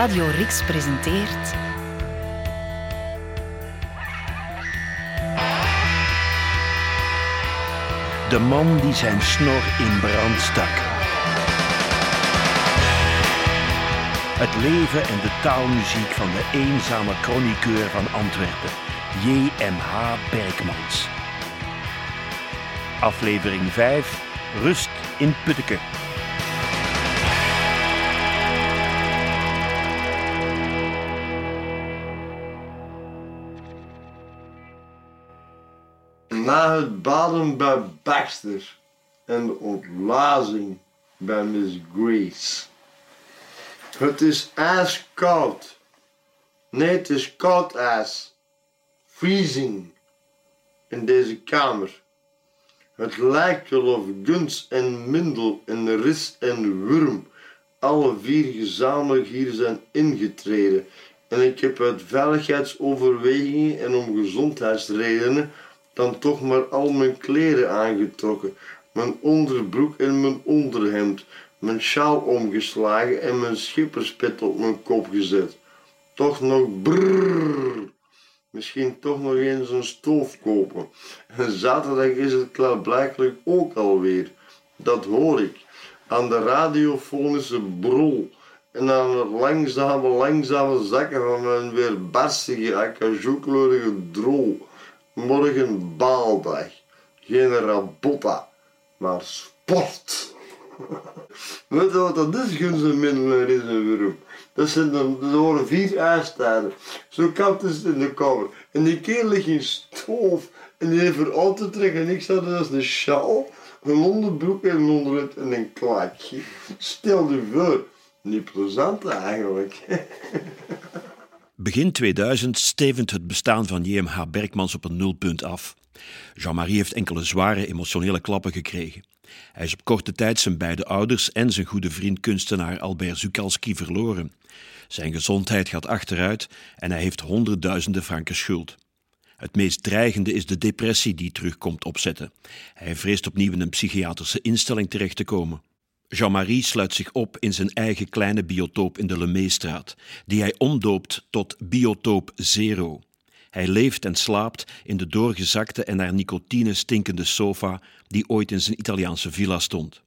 Radio Rix presenteert... De man die zijn snor in brand stak. Het leven en de taalmuziek van de eenzame chroniqueur van Antwerpen, J.M.H. Berkmans. Aflevering 5, Rust in Putteke. Het baden bij Baxter en de ontlazing bij Miss Grace. Het is ijskoud. Nee, het is koud ijs. Freezing. In deze kamer. Het lijkt wel of Guns en Mindel en Ris en Wurm alle vier gezamenlijk hier zijn ingetreden. En ik heb uit veiligheidsoverwegingen en om gezondheidsredenen dan toch maar al mijn kleren aangetrokken, mijn onderbroek en mijn onderhemd, mijn sjaal omgeslagen en mijn schipperspet op mijn kop gezet. Toch nog brrrr. Misschien toch nog eens een stoof kopen. En zaterdag is het klaarblijkelijk ook alweer. Dat hoor ik. Aan de radiofonische brol. En aan het langzame, langzame zakken van mijn weerbarstige, acajou-kleurige drol. Morgen baaldag. Geen rabotta, maar sport. Weet je wat dat is, Guns en Mindel en Ris en Wurm? Dat zijn de, dat horen vier ijstijden. Zo koud is het in de kamer. En die kerel ligt in stoof. En die heeft er. En ik zat als een sjaal, een onderbroek en een onderhemd en een klaakje. Stel je voor. Niet plezant eigenlijk. Begin 2000 stevend het bestaan van JMH Berkmans op een nulpunt af. Jean-Marie heeft enkele zware emotionele klappen gekregen. Hij is op korte tijd zijn beide ouders en zijn goede vriend kunstenaar Albert Zukalski verloren. Zijn gezondheid gaat achteruit en hij heeft honderdduizenden franken schuld. Het meest dreigende is de depressie die terugkomt opzetten. Hij vreest opnieuw in een psychiatrische instelling terecht te komen. Jean-Marie sluit zich op in zijn eigen kleine biotoop in de Lemeestraat, die hij omdoopt tot Biotoop Zero. Hij leeft en slaapt in de doorgezakte en naar nicotine stinkende sofa die ooit in zijn Italiaanse villa stond.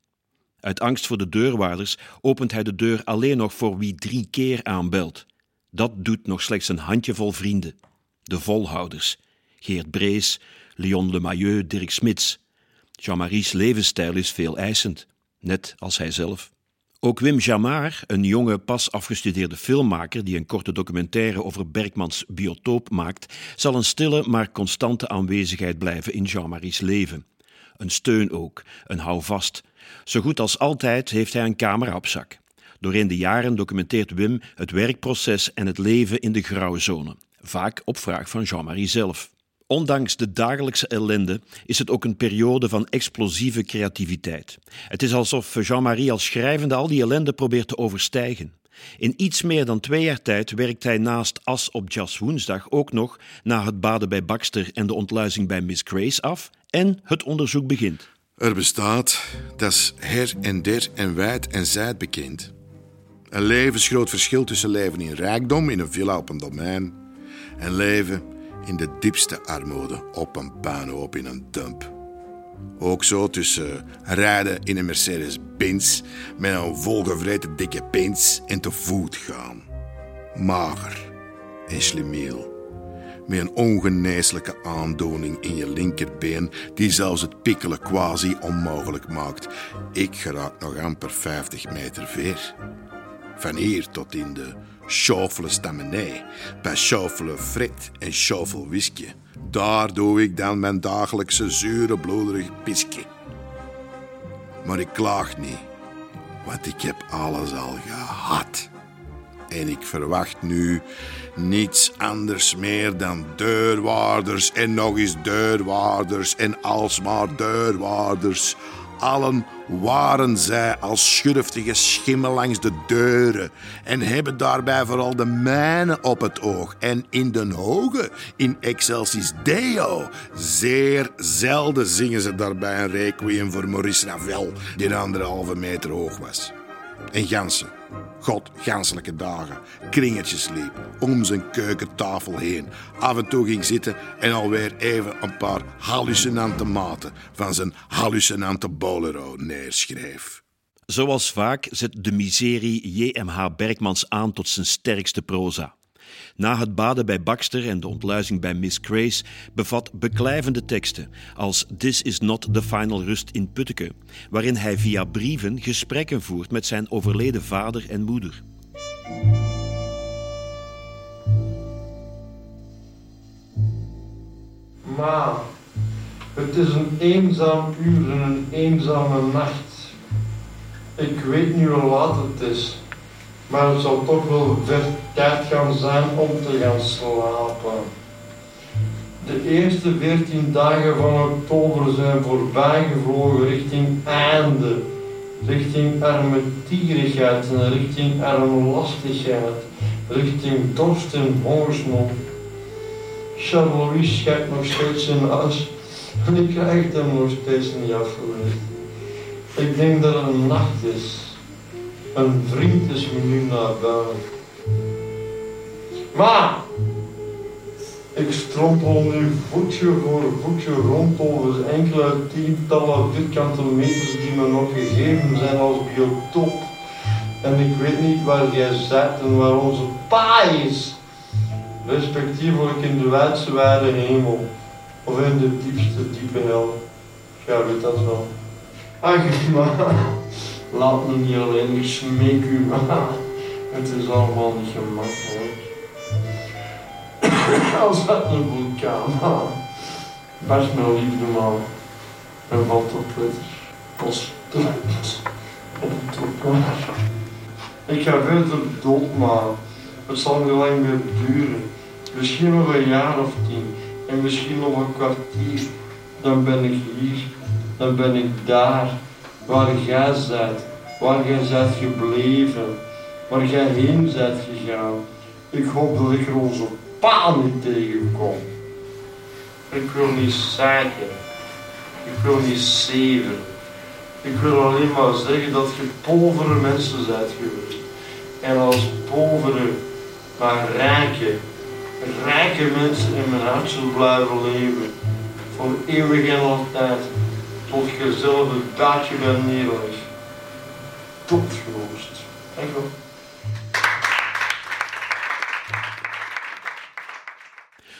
Uit angst voor de deurwaarders opent hij de deur alleen nog voor wie drie keer aanbelt. Dat doet nog slechts een handjevol vrienden. De volhouders. Geert Brees, Leon Lemailleux, Dirk Smits. Jean-Marie's levensstijl is veel eisend, net als hij zelf. Ook Wim Jamar, een jonge, pas afgestudeerde filmmaker die een korte documentaire over Bergmans biotoop maakt, zal een stille maar constante aanwezigheid blijven in Jean-Marie's leven. Een steun ook, een houvast. Zo goed als altijd heeft hij een camera op zak. Doorheen de jaren documenteert Wim het werkproces en het leven in de grauwe zone, vaak op vraag van Jean-Marie zelf. Ondanks de dagelijkse ellende is het ook een periode van explosieve creativiteit. Het is alsof Jean-Marie als schrijvende al die ellende probeert te overstijgen. In iets meer dan twee jaar tijd werkt hij naast As op Jas Woensdag ook nog na het baden bij Baxter en de ontluizing bij Miss Grace af en het onderzoek begint. Er bestaat, dat is her en der en wijd en zijd bekend. Een levensgroot verschil tussen leven in rijkdom in een villa op een domein en leven in de diepste armoede op een puinhoop in een dump. Ook zo tussen rijden in een Mercedes-Benz met een volgevreten dikke pins en te voet gaan. Mager en slimiel. Met een ongeneeslijke aandoening in je linkerbeen die zelfs het pikkelen quasi onmogelijk maakt. Ik geraak nog amper 50 meter ver. Van hier tot in de Schaufelen Stamenij, bij Schaufelen Frit en Schaufel Whisky. Daar doe ik dan mijn dagelijkse zure bloederige pisje. Maar ik klaag niet, want ik heb alles al gehad. En ik verwacht nu niets anders meer dan deurwaarders en nog eens deurwaarders en alsmaar deurwaarders allen waren zij als schurftige schimmen langs de deuren en hebben daarbij vooral de mijne op het oog en in den hoge, in excelsis Deo. Zeer zelden zingen ze daarbij een requiem voor Maurice Ravel, die anderhalve meter hoog was. En ganzen, God ganselijke dagen kringetjes liep om zijn keukentafel heen. Af en toe ging zitten en alweer even een paar hallucinante maten van zijn hallucinante bolero neerschreef. Zoals vaak zet de miserie J.M.H. Bergmans aan tot zijn sterkste proza. Na het baden bij Baxter en de ontluizing bij Miss Grace bevat beklijvende teksten als This is not the final rust in Putteke, waarin hij via brieven gesprekken voert met zijn overleden vader en moeder. Maar het is een eenzaam uur en een eenzame nacht. Ik weet niet hoe laat het is, maar het zal toch wel ver tijd gaan zijn om te gaan slapen. De eerste veertien dagen van oktober zijn voorbijgevlogen richting einde, richting armetierigheid en richting armlastigheid, richting dorst en hongersnood. Charles schijnt nog steeds in huis en ik krijg hem nog steeds niet afgewerkt. Ik denk dat het een nacht is. Een vriend is me nu nabij. Maar ik strompel nu voetje voor voetje rond over enkele tientallen vierkante meters die me nog gegeven zijn als biotoop. En ik weet niet waar jij zit en waar onze paai is. Respectievelijk in de wijdse wijde hemel. Of in de diepste diepe hel. Jij weet dat wel. Ach, maar. Laat me niet alleen, ik smeek u maar. Het is allemaal niet gemakkelijk. Als uit een vulkaan, man. Barst mijn liefde, man. En valt op letters. Post. Op het toekomst. Ik ga verder dood. Het zal niet lang meer duren. Misschien nog een jaar of tien. En misschien nog een kwartier. Dan ben ik hier. Dan ben ik daar. Waar jij bent. Waar jij bent gebleven. Waar jij heen bent gegaan. Ik hoop dat ik er onze pa niet tegenkom. Ik wil niet zeiken. Ik wil niet zeven. Ik wil alleen maar zeggen dat je povere mensen bent geweest. En als povere, maar rijke, rijke mensen in mijn hart zullen blijven leven. Voor eeuwig en altijd. Tot je zelf een daadje bent neerleggen. Tot geloost. Dank wel.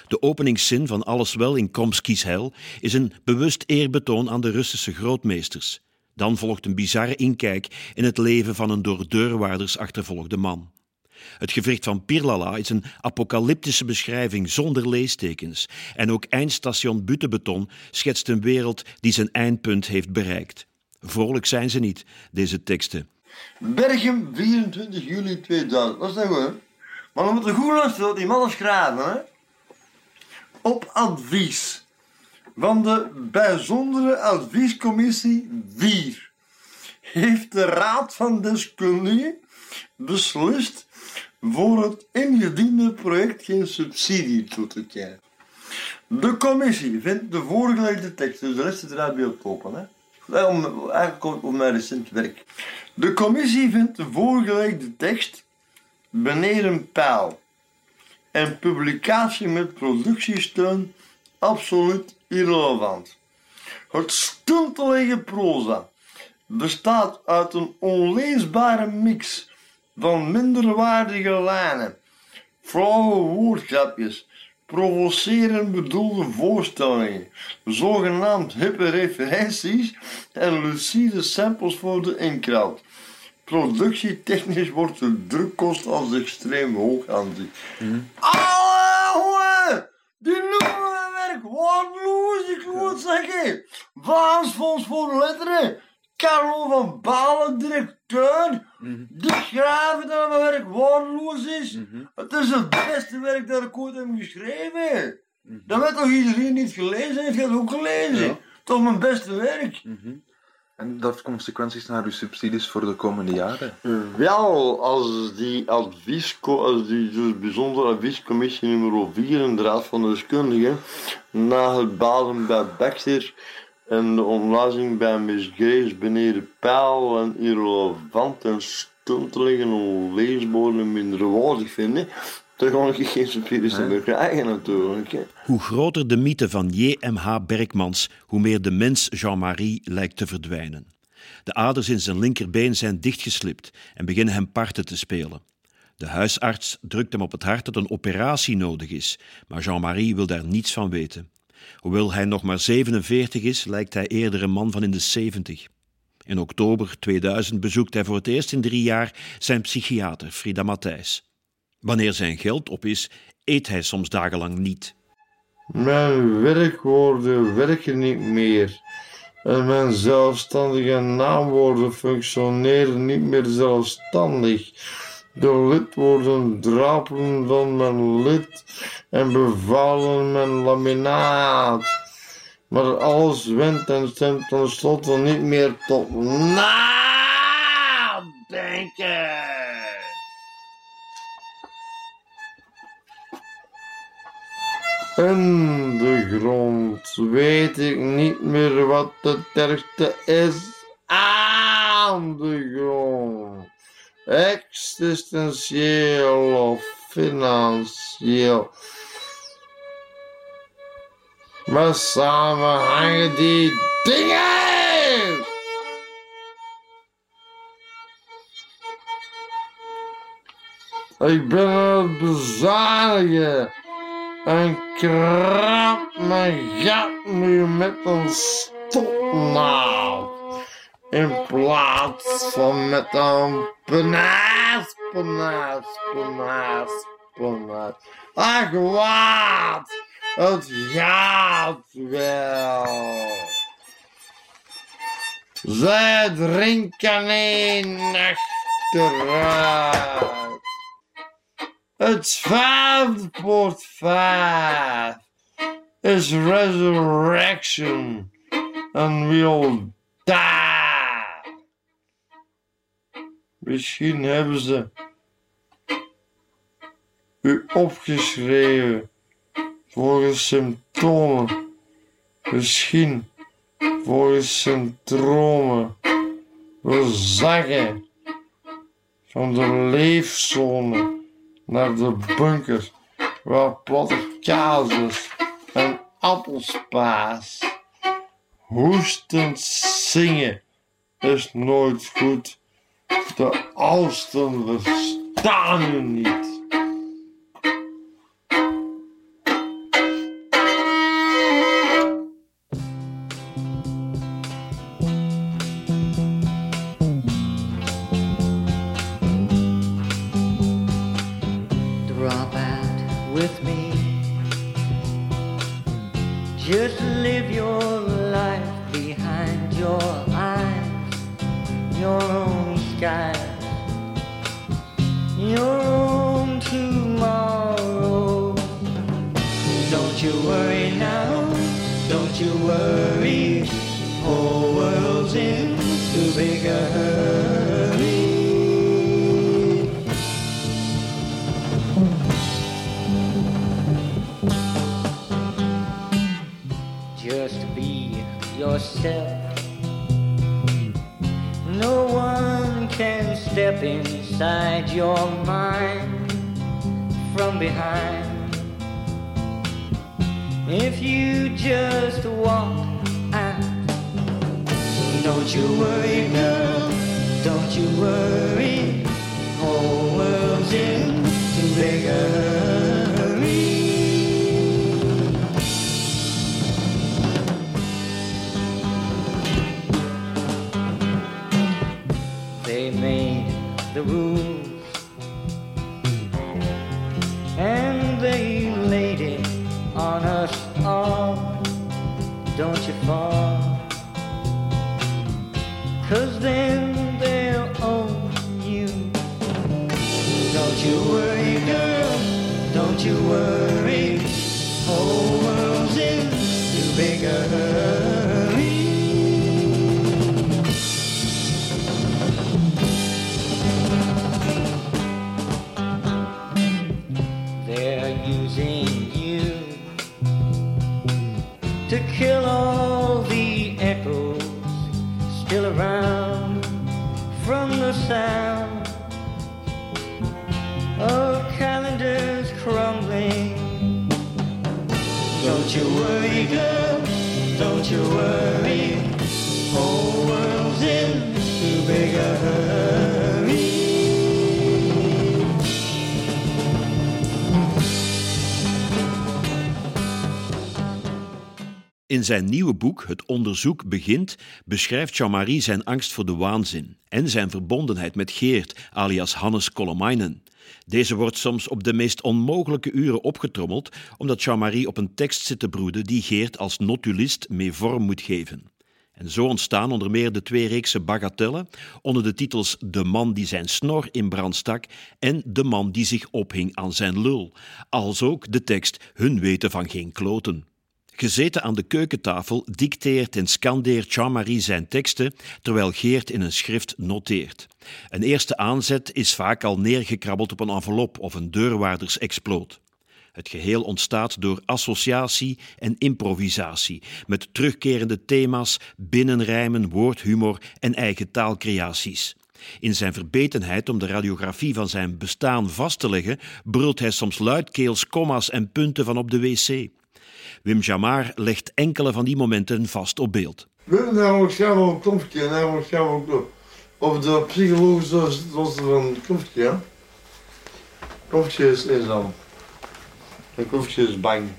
De openingszin van Alles wel in Kromskys hel is een bewust eerbetoon aan de Russische grootmeesters. Dan volgt een bizarre inkijk in het leven van een door deurwaarders achtervolgde man. Het gewricht van Pirlala is een apocalyptische beschrijving zonder leestekens. En ook eindstation Buttebeton schetst een wereld die zijn eindpunt heeft bereikt. Vrolijk zijn ze niet, deze teksten. Bergen, 24 juli 2000. Dat is dat goed? Maar dan moet er goed luisteren die mannen schrijven, hè? Op advies van de bijzondere adviescommissie 4 heeft de Raad van Deskundigen beslist voor het ingediende project geen subsidie toe te kennen. De commissie vindt de voorgelegde tekst, dus de rest is eruit biotopen, hè? Om, eigenlijk op mijn recent werk. De commissie vindt de voorgelegde tekst beneden pijl en publicatie met productiesteun absoluut irrelevant. Het stuntelige proza bestaat uit een onleesbare mix van minderwaardige lijnen, flauwe woordgrapjes, provocerend bedoelde voorstellingen, zogenaamd hippe referenties en lucide samples voor de inkraut. Productietechnisch wordt de drukkost als extreem hoog aanzien. Alle Die noemen we werk waardeloos, ik moet zeggen. Fonds voor Letteren. Carlo van Balen, directeur. Die schrijven dat mijn werk waardeloos is. Het is het beste werk dat ik ooit heb geschreven. Dat weet toch iedereen niet gelezen heeft, je het ook gelezen. Ja. Toch mijn beste werk. En dat heeft consequenties naar uw subsidies voor de komende jaren? Wel, als die, adviesco als die dus bijzondere adviescommissie nummer 4 in de Raad van Deskundigen na het baden bij Baxter en de omlazing bij Miss Grace beneden pijl en irrelevant en tuntelingen en leesbodem minder waardig vinden, dan ga ik geen subsidies meer krijgen natuurlijk. Hè. Hoe groter de mythe van J.M.H. Berkmans, hoe meer de mens Jean-Marie lijkt te verdwijnen. De aders in zijn linkerbeen zijn dichtgeslipt en beginnen hem parten te spelen. De huisarts drukt hem op het hart dat een operatie nodig is, maar Jean-Marie wil daar niets van weten. Hoewel hij nog maar 47 is, lijkt hij eerder een man van in de 70. In oktober 2000 bezoekt hij voor het eerst in drie jaar zijn psychiater, Frida Matthijs. Wanneer zijn geld op is, eet hij soms dagenlang niet. Mijn werkwoorden werken niet meer. En mijn zelfstandige naamwoorden functioneren niet meer zelfstandig. De lidwoorden drapelen van mijn lid en bevalen mijn laminaat. Maar alles went en stemt tenslotte niet meer tot nadenken. In de grond weet ik niet meer wat het ergste is aan de grond. Existentieel of financieel. Maar samen hangen die dingen! Ik ben aan het bezadigen en krap mijn gat nu met een stopnaald. In plaats van met een penaas, penaas, penaas, penaas. Ach wat, het gaat wel. Zij drinken een achteruit. Het vijfde woord vijf is resurrection. And we'll die. Misschien hebben ze u opgeschreven volgens symptomen. Misschien volgens syndromen. We zagen van de leefzone naar de bunker waar platte kazes en appelspaas. Hoestend zingen is nooit goed. De oudsten verstaan u niet. In zijn nieuwe boek Het onderzoek begint beschrijft Jean-Marie zijn angst voor de waanzin en zijn verbondenheid met Geert, alias Hannes Kolomainen. Deze wordt soms op de meest onmogelijke uren opgetrommeld, omdat Jean-Marie op een tekst zit te broeden die Geert als notulist mee vorm moet geven. En zo ontstaan onder meer de twee reeksen bagatellen onder de titels De man die zijn snor in brand stak en De man die zich ophing aan zijn lul, als ook de tekst Hun weten van geen kloten. Gezeten aan de keukentafel dicteert en scandeert Jean-Marie zijn teksten, terwijl Geert in een schrift noteert. Een eerste aanzet is vaak al neergekrabbeld op een envelop of een deurwaardersexploot. Het geheel ontstaat door associatie en improvisatie, met terugkerende thema's, binnenrijmen, woordhumor en eigen taalcreaties. In zijn verbetenheid om de radiografie van zijn bestaan vast te leggen, brult hij soms luidkeels komma's en punten van op de wc. Wim Jamar legt enkele van die momenten vast op beeld. We een knopje en waarschijnlijk ook op de psychologische was er een knopje. hè? Knopje is, is dan. Een knopje is bang.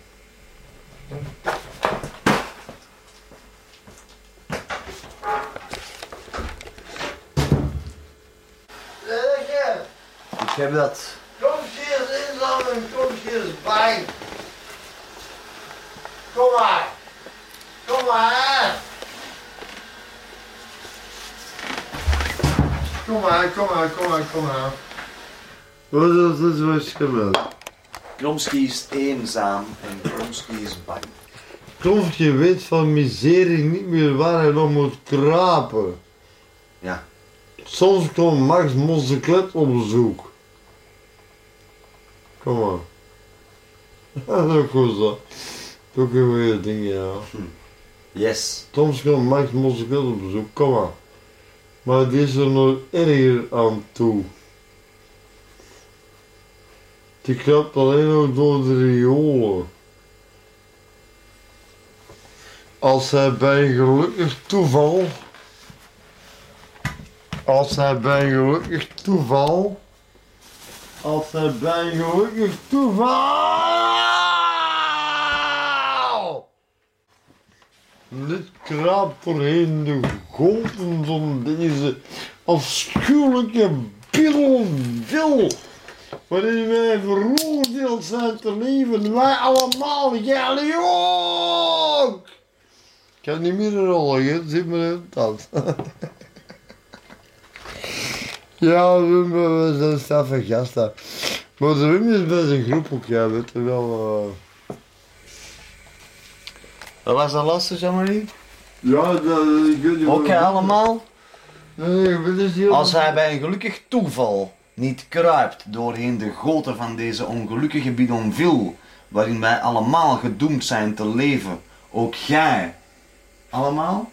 Ik heb dat. Knopje is in dan en knopje is bang. Kom maar. Kom maar. Kom maar, kom maar, kom maar, kom maar. Wat is het verschil? Kromski is eenzaam en Kromski is bang. Knopje weet van miserie niet meer waar hij nog moet krapen. Ja. Soms komt Max Mosseklet op bezoek. Kom maar. Dat is ook goed zo. Dat is ook een goeie ding, ja. Yes. Soms komt Max Mosseklet op bezoek, kom maar. Maar die is er nog erger aan toe. Die krapt alleen nog door de riolen. Als hij bij een gelukkig toeval als hij bij een gelukkig toeval. Als hij bij een gelukkig toeval. Dit kraapt doorheen de golven van deze afschuwelijke billenvil. Waarin wij veroordeeld zijn te leven. Wij allemaal, jij ook. Ik heb niet meer een rol, je ziet me dat. Ja, we, we zijn straffe gasten. Maar de Wim is bij zijn groep ook, ja, weet je wel. eh. Wat was dat laatste, Jean-Marie? Ja, dat, ik weet niet Ook wat- allemaal? Nee, ik weet het niet. Als hij bij een gelukkig toeval niet kruipt doorheen de goten van deze ongelukkige bidonville, waarin wij allemaal gedoemd zijn te leven, ook jij. Allemaal?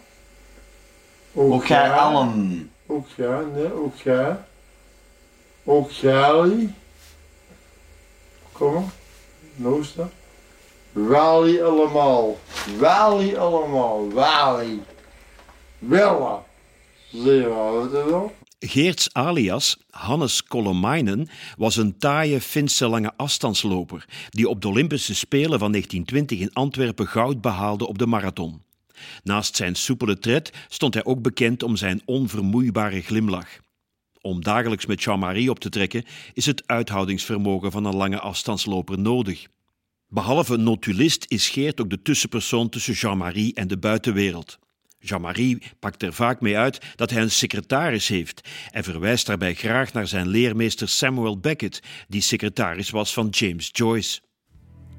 Ook jij allen. Ook jij, nee, ook jij. Ook jij. Kom maar. Wally allemaal. Wally allemaal. Wally. Wella. Je wel? Geerts alias, Hannes Kolomainen, was een taaie Finse lange afstandsloper die op de Olympische Spelen van 1920 in Antwerpen goud behaalde op de marathon. Naast zijn soepele tred stond hij ook bekend om zijn onvermoeibare glimlach. Om dagelijks met Jean-Marie op te trekken is het uithoudingsvermogen van een lange afstandsloper nodig. Behalve notulist is Geert ook de tussenpersoon tussen Jean-Marie en de buitenwereld. Jean-Marie pakt er vaak mee uit dat hij een secretaris heeft en verwijst daarbij graag naar zijn leermeester Samuel Beckett, die secretaris was van James Joyce.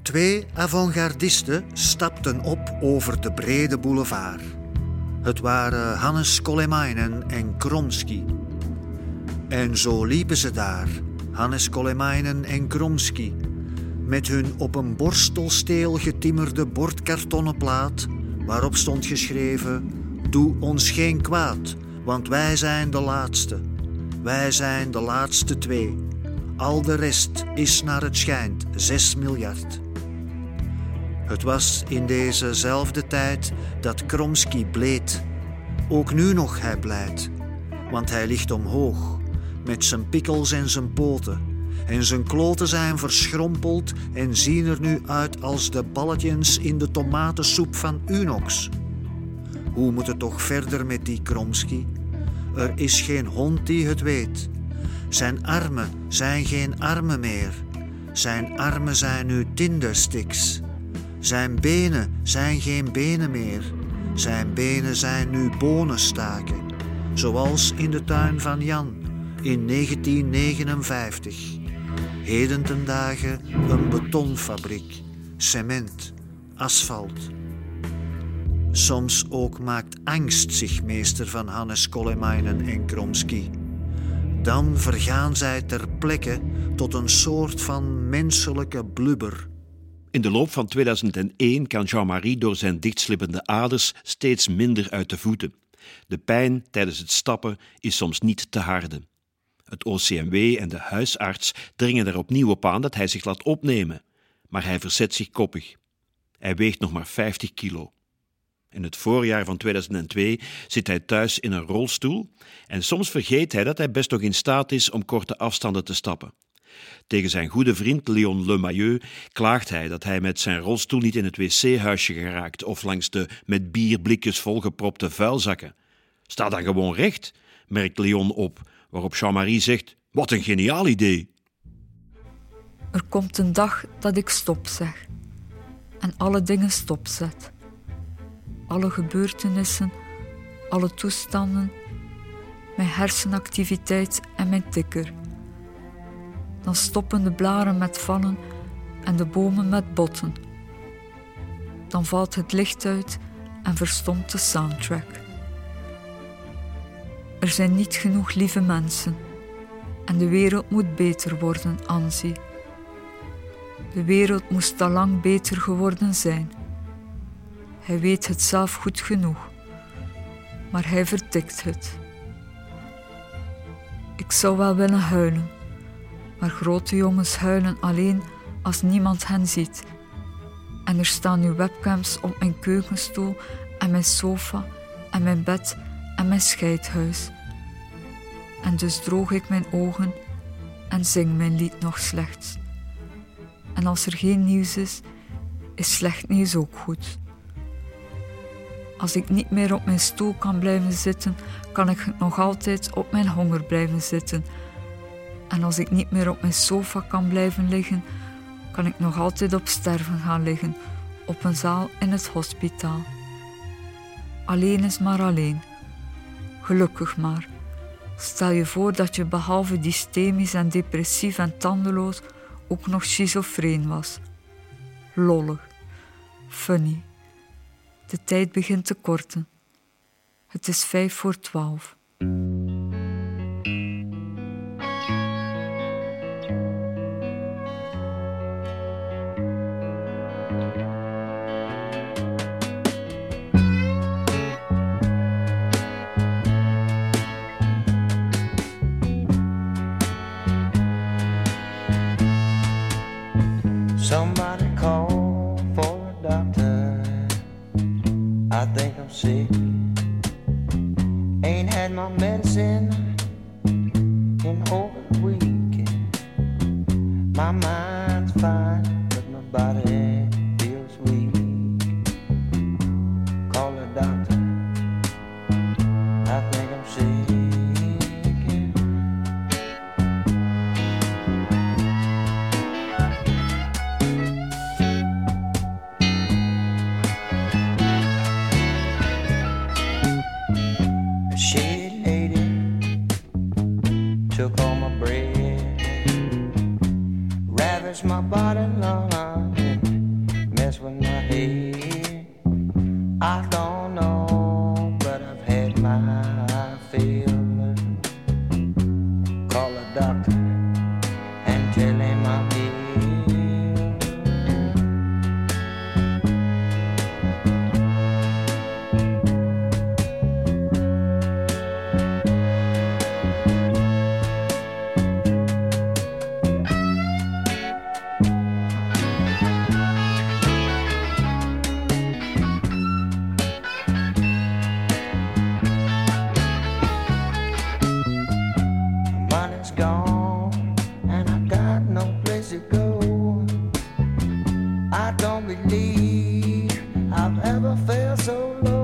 Twee avant-gardisten stapten op over de brede boulevard. Het waren Hannes Kolemainen en Kromski. En zo liepen ze daar, Hannes Kolemainen en Kromski, met hun op een borstelsteel getimmerde bordkartonnen plaat, waarop stond geschreven: Doe ons geen kwaad, want wij zijn de laatste. Wij zijn de laatste twee. Al de rest is naar het schijnt 6 miljard. Het was in dezezelfde tijd dat Kromski bleed. Ook nu nog hij blijdt, want hij ligt omhoog, met zijn pikkels en zijn poten. En zijn kloten zijn verschrompeld en zien er nu uit als de balletjes in de tomatensoep van Unox. Hoe moet het toch verder met die Kromski? Er is geen hond die het weet. Zijn armen zijn geen armen meer. Zijn armen zijn nu tindersticks. Zijn benen zijn geen benen meer. Zijn benen zijn nu bonenstaken. Zoals in de tuin van Jan in 1959. Heden ten een betonfabriek, cement, asfalt. Soms ook maakt angst zich meester van Hannes Kolemainen en Kromski. Dan vergaan zij ter plekke tot een soort van menselijke blubber. In de loop van 2001 kan Jean-Marie door zijn dichtslippende aders steeds minder uit de voeten. De pijn tijdens het stappen is soms niet te harden. Het OCMW en de huisarts dringen er opnieuw op aan dat hij zich laat opnemen, maar hij verzet zich koppig. Hij weegt nog maar 50 kilo. In het voorjaar van 2002 zit hij thuis in een rolstoel en soms vergeet hij dat hij best nog in staat is om korte afstanden te stappen. Tegen zijn goede vriend Leon Lemailleux klaagt hij dat hij met zijn rolstoel niet in het wc-huisje geraakt of langs de met bierblikjes volgepropte vuilzakken. Sta dan gewoon recht, merkt Leon op, waarop Jean-Marie zegt: Wat een geniaal idee! Er komt een dag dat ik stop zeg en alle dingen stopzet. Alle gebeurtenissen, alle toestanden, mijn hersenactiviteit en mijn tikker. Dan stoppen de blaren met vallen en de bomen met botten. Dan valt het licht uit en verstomt de soundtrack. Er zijn niet genoeg lieve mensen en de wereld moet beter worden, Anzi. De wereld moest al lang beter geworden zijn. Hij weet het zelf goed genoeg, maar hij vertikt het. Ik zou wel willen huilen, maar grote jongens huilen alleen als niemand hen ziet. En er staan nu webcams op mijn keukenstoel en mijn sofa en mijn bed en mijn scheidhuis. En dus droog ik mijn ogen en zing mijn lied nog slechts. En als er geen nieuws is, is slecht nieuws ook goed. Als ik niet meer op mijn stoel kan blijven zitten, kan ik nog altijd op mijn honger blijven zitten. En als ik niet meer op mijn sofa kan blijven liggen, kan ik nog altijd op sterven gaan liggen, op een zaal in het hospitaal. Alleen is maar alleen. Gelukkig maar. Stel je voor dat je behalve dystemisch en depressief en tandeloos ook nog schizofreen was. Lollig. Funny. De tijd begint te korten. Het is vijf voor twaalf. In I've ever felt so low.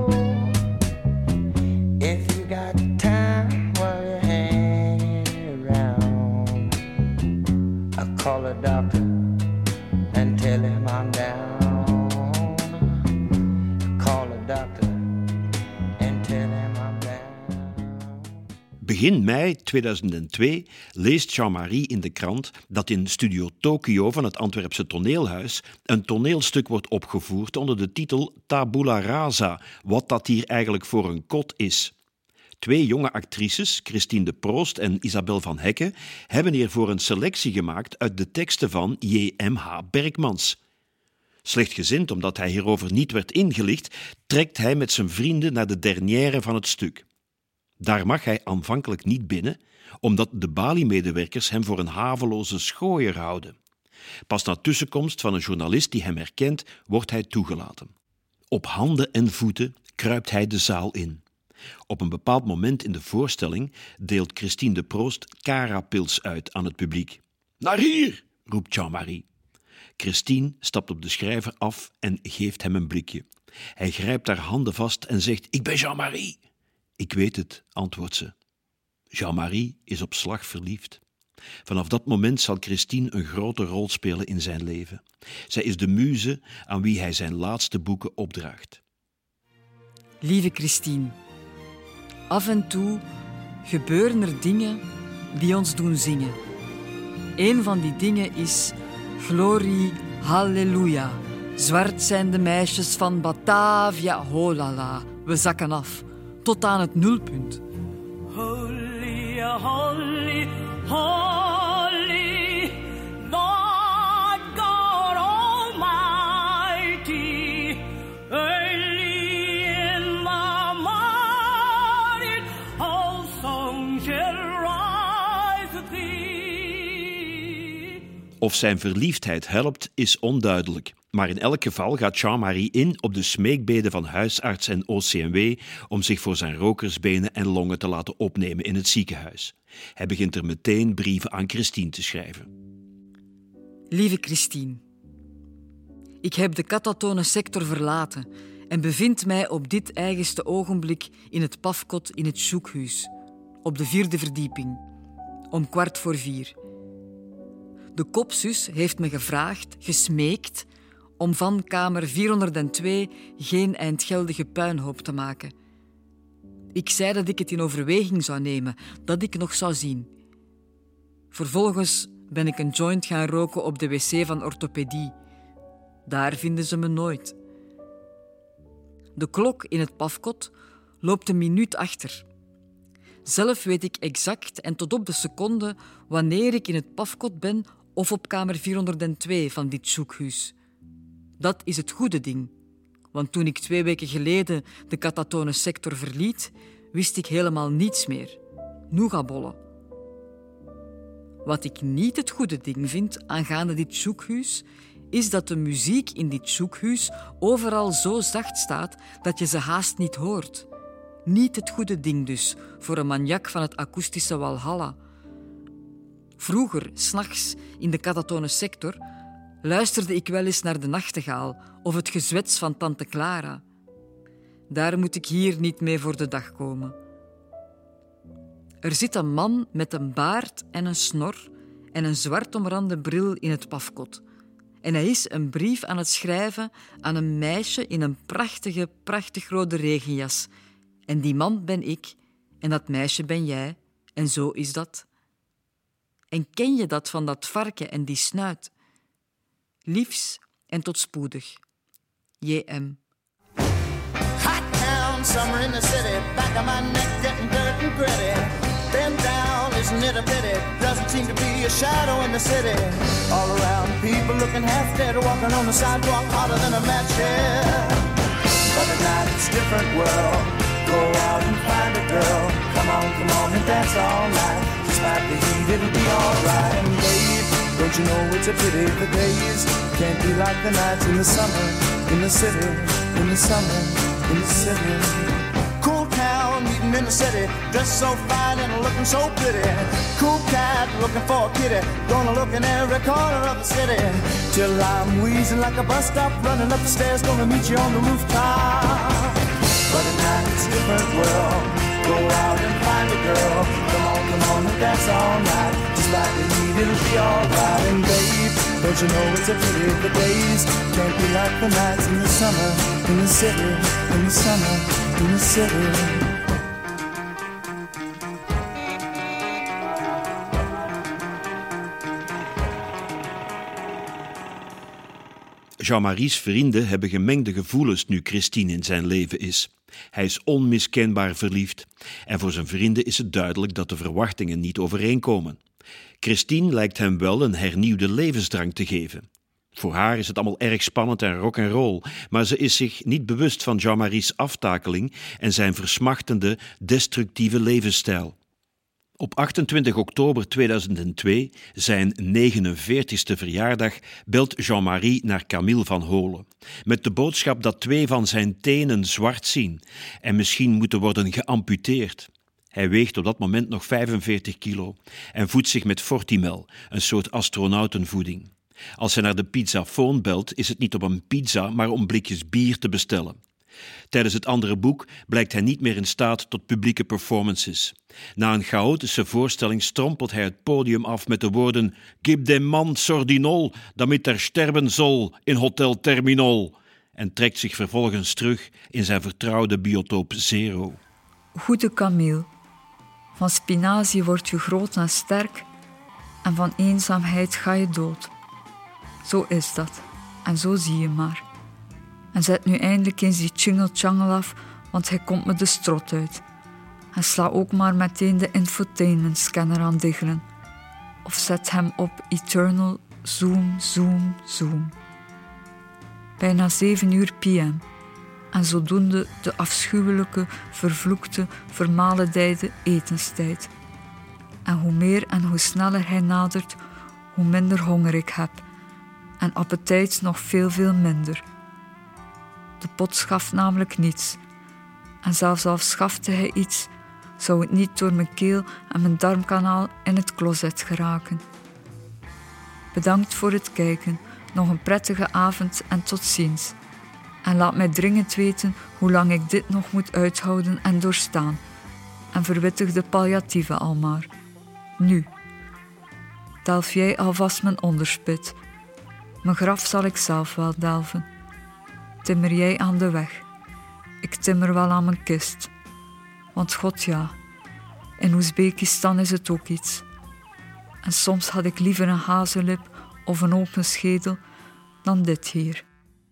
Begin mei 2002 leest Jean-Marie in de krant dat in Studio Tokyo van het Antwerpse toneelhuis een toneelstuk wordt opgevoerd onder de titel Tabula Rasa, wat dat hier eigenlijk voor een kot is. Twee jonge actrices, Christine de Proost en Isabel van Hekke, hebben hiervoor een selectie gemaakt uit de teksten van J.M.H. Bergmans. Slechtgezind omdat hij hierover niet werd ingelicht, trekt hij met zijn vrienden naar de dernière van het stuk. Daar mag hij aanvankelijk niet binnen, omdat de Bali-medewerkers hem voor een haveloze schooier houden. Pas na tussenkomst van een journalist die hem herkent, wordt hij toegelaten. Op handen en voeten kruipt hij de zaal in. Op een bepaald moment in de voorstelling deelt Christine de Proost Carapils uit aan het publiek. Naar hier, roept Jean-Marie. Christine stapt op de schrijver af en geeft hem een blikje. Hij grijpt haar handen vast en zegt: Ik ben Jean-Marie. Ik weet het, antwoordt ze. Jean-Marie is op slag verliefd. Vanaf dat moment zal Christine een grote rol spelen in zijn leven. Zij is de muze aan wie hij zijn laatste boeken opdraagt. Lieve Christine, af en toe gebeuren er dingen die ons doen zingen. Een van die dingen is Glorie, Halleluja. Zwart zijn de meisjes van Batavia, holala. We zakken af, tot aan het nulpunt. Holy, holy, holy, Lord God Almighty. Early in the morning, all songs shall rise thee. Of zijn verliefdheid helpt, is onduidelijk. Maar in elk geval gaat Jean-Marie in op de smeekbeden van huisarts en OCMW om zich voor zijn rokersbenen en longen te laten opnemen in het ziekenhuis. Hij begint er meteen brieven aan Christine te schrijven. Lieve Christine, ik heb de katatone sector verlaten en bevind mij op dit eigenste ogenblik in het pafkot in het zoekhuis, op de vierde verdieping, om kwart voor vier. De kopsus heeft me gevraagd, gesmeekt, om van kamer 402 geen eindgeldige puinhoop te maken. Ik zei dat ik het in overweging zou nemen, dat ik nog zou zien. Vervolgens ben ik een joint gaan roken op de wc van orthopedie. Daar vinden ze me nooit. De klok in het pafkot loopt een minuut achter. Zelf weet ik exact en tot op de seconde wanneer ik in het pafkot ben of op kamer 402 van dit zoekhuis. Dat is het goede ding. Want toen ik twee weken geleden de katatone sector verliet, wist ik helemaal niets meer. Nougabollen. Wat ik niet het goede ding vind aangaande dit zoekhuis, is dat de muziek in dit zoekhuis overal zo zacht staat dat je ze haast niet hoort. Niet het goede ding dus voor een maniak van het akoestische Walhalla. Vroeger, s'nachts, in de katatone sector, luisterde ik wel eens naar de nachtegaal of het gezwets van tante Clara. Daar moet ik hier niet mee voor de dag komen. Er zit een man met een baard en een snor en een zwart omrande bril in het pafkot. En hij is een brief aan het schrijven aan een meisje in een prachtige, prachtig rode regenjas. En die man ben ik en dat meisje ben jij. En zo is dat. En ken je dat van dat varken en die snuit? Liefs en tot spoedig. J.M. Hot town, summer in the city. Back of my neck getting dirt and gritty. Bend down, it a pity? Doesn't seem to be a shadow in the city. All around, people looking half dead, walking on the sidewalk hotter than a match head. But at night it's different world. Go out and find a girl. Come on, come on and dance all night. Despite the heat, it'll be alright. Don't you know it's a pity the days can't be like the nights in the summer in the city, in the summer, in the city. Cool town, meeting in the city, dressed so fine and looking so pretty. Cool cat looking for a kitty, gonna look in every corner of the city. Till I'm wheezing like a bus stop, running up the stairs, gonna meet you on the rooftop. But at night it's a different world. Go out and find a girl. Come on, come on and dance all night. Just like the heat, it'll be alright. And babe, don't you know it's a pity the days can't be like the nights in the summer, in the city, in the summer, in the city. Jean-Marie's vrienden hebben gemengde gevoelens nu Christine in zijn leven is. Hij is onmiskenbaar verliefd en voor zijn vrienden is het duidelijk dat de verwachtingen niet overeenkomen. Christine lijkt hem wel een hernieuwde levensdrang te geven. Voor haar is het allemaal erg spannend en rock and roll, maar ze is zich niet bewust van Jean-Marie's aftakeling en zijn versmachtende, destructieve levensstijl. Op 28 oktober 2002, zijn 49ste verjaardag, belt Jean-Marie naar Camille van Holen. Met de boodschap dat twee van zijn tenen zwart zien en misschien moeten worden geamputeerd. Hij weegt op dat moment nog 45 kilo en voedt zich met Fortimel, een soort astronautenvoeding. Als hij naar de pizzafoon belt, is het niet om een pizza, maar om blikjes bier te bestellen. Tijdens het andere boek blijkt hij niet meer in staat tot publieke performances. Na een chaotische voorstelling strompelt hij het podium af met de woorden: Gib dem man sordinol, damit er sterben zal in Hotel Terminal. En trekt zich vervolgens terug in zijn vertrouwde biotoop Zero. Goede Camille, van spinazie word je groot en sterk en van eenzaamheid ga je dood. Zo is dat en zo zie je maar. En zet nu eindelijk eens die tjingel af, want hij komt me de strot uit. En sla ook maar meteen de infotainment scanner aan diggelen. Of zet hem op Eternal Zoom, Zoom, Zoom. Bijna 7 uur pm. En zodoende de afschuwelijke, vervloekte, vermalendijde etenstijd. En hoe meer en hoe sneller hij nadert, hoe minder honger ik heb. En appetijt nog veel, veel minder. De pot schaft namelijk niets. En zelfs al schafte hij iets, zou het niet door mijn keel en mijn darmkanaal in het closet geraken. Bedankt voor het kijken, nog een prettige avond en tot ziens. En laat mij dringend weten hoe lang ik dit nog moet uithouden en doorstaan. En verwittig de palliatieven al maar. Nu. Delf jij alvast mijn onderspit. Mijn graf zal ik zelf wel delven timmer jij aan de weg. Ik timmer wel aan mijn kist. Want god ja, in Oezbekistan is het ook iets. En soms had ik liever een hazenlip of een open schedel dan dit hier.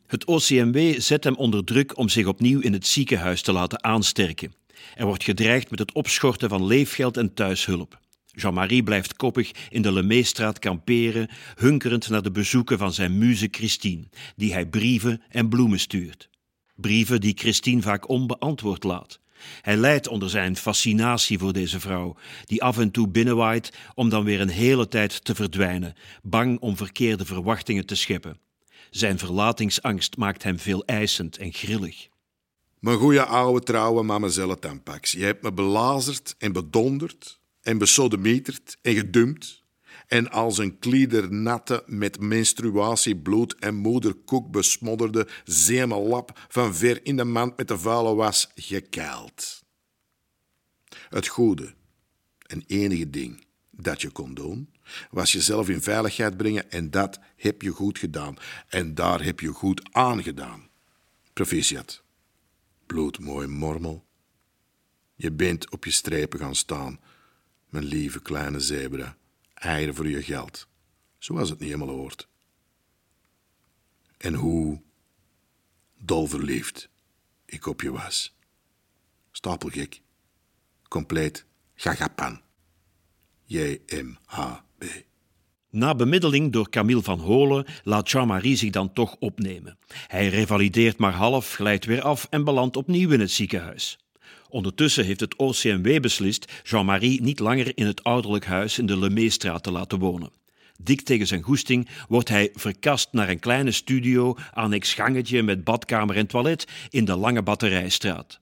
Het OCMW zet hem onder druk om zich opnieuw in het ziekenhuis te laten aansterken. Er wordt gedreigd met het opschorten van leefgeld en thuishulp. Jean-Marie blijft koppig in de Lemeestraat kamperen, hunkerend naar de bezoeken van zijn muze Christine, die hij brieven en bloemen stuurt. Brieven die Christine vaak onbeantwoord laat. Hij lijdt onder zijn fascinatie voor deze vrouw, die af en toe binnenwaait om dan weer een hele tijd te verdwijnen, bang om verkeerde verwachtingen te scheppen. Zijn verlatingsangst maakt hem veel eisend en grillig. Mijn goeie oude trouwe mamazelle Tampax, je hebt me belazerd en bedonderd en besodemieterd en gedumpt en als een kliedernatte met menstruatie, bloed en moederkoek besmodderde zemelap van ver in de mand met de vuile was gekeild. Het goede en enige ding dat je kon doen, was jezelf in veiligheid brengen en dat heb je goed gedaan. En daar heb je goed aan gedaan. Proficiat. Bloedmooi mormel. Je bent op je strepen gaan staan mijn lieve kleine zebra, eieren voor je geld, zoals het niet helemaal hoort. En hoe dol verliefd ik op je was. Stapelgek, compleet gagapan. J-M-H-B. Na bemiddeling door Camille van Holen laat Jean-Marie zich dan toch opnemen. Hij revalideert maar half, glijdt weer af en belandt opnieuw in het ziekenhuis. Ondertussen heeft het OCMW beslist Jean-Marie niet langer in het ouderlijk huis in de Lemeestraat te laten wonen. Dik tegen zijn goesting wordt hij verkast naar een kleine studio, annex gangetje met badkamer en toilet in de Lange Batterijstraat.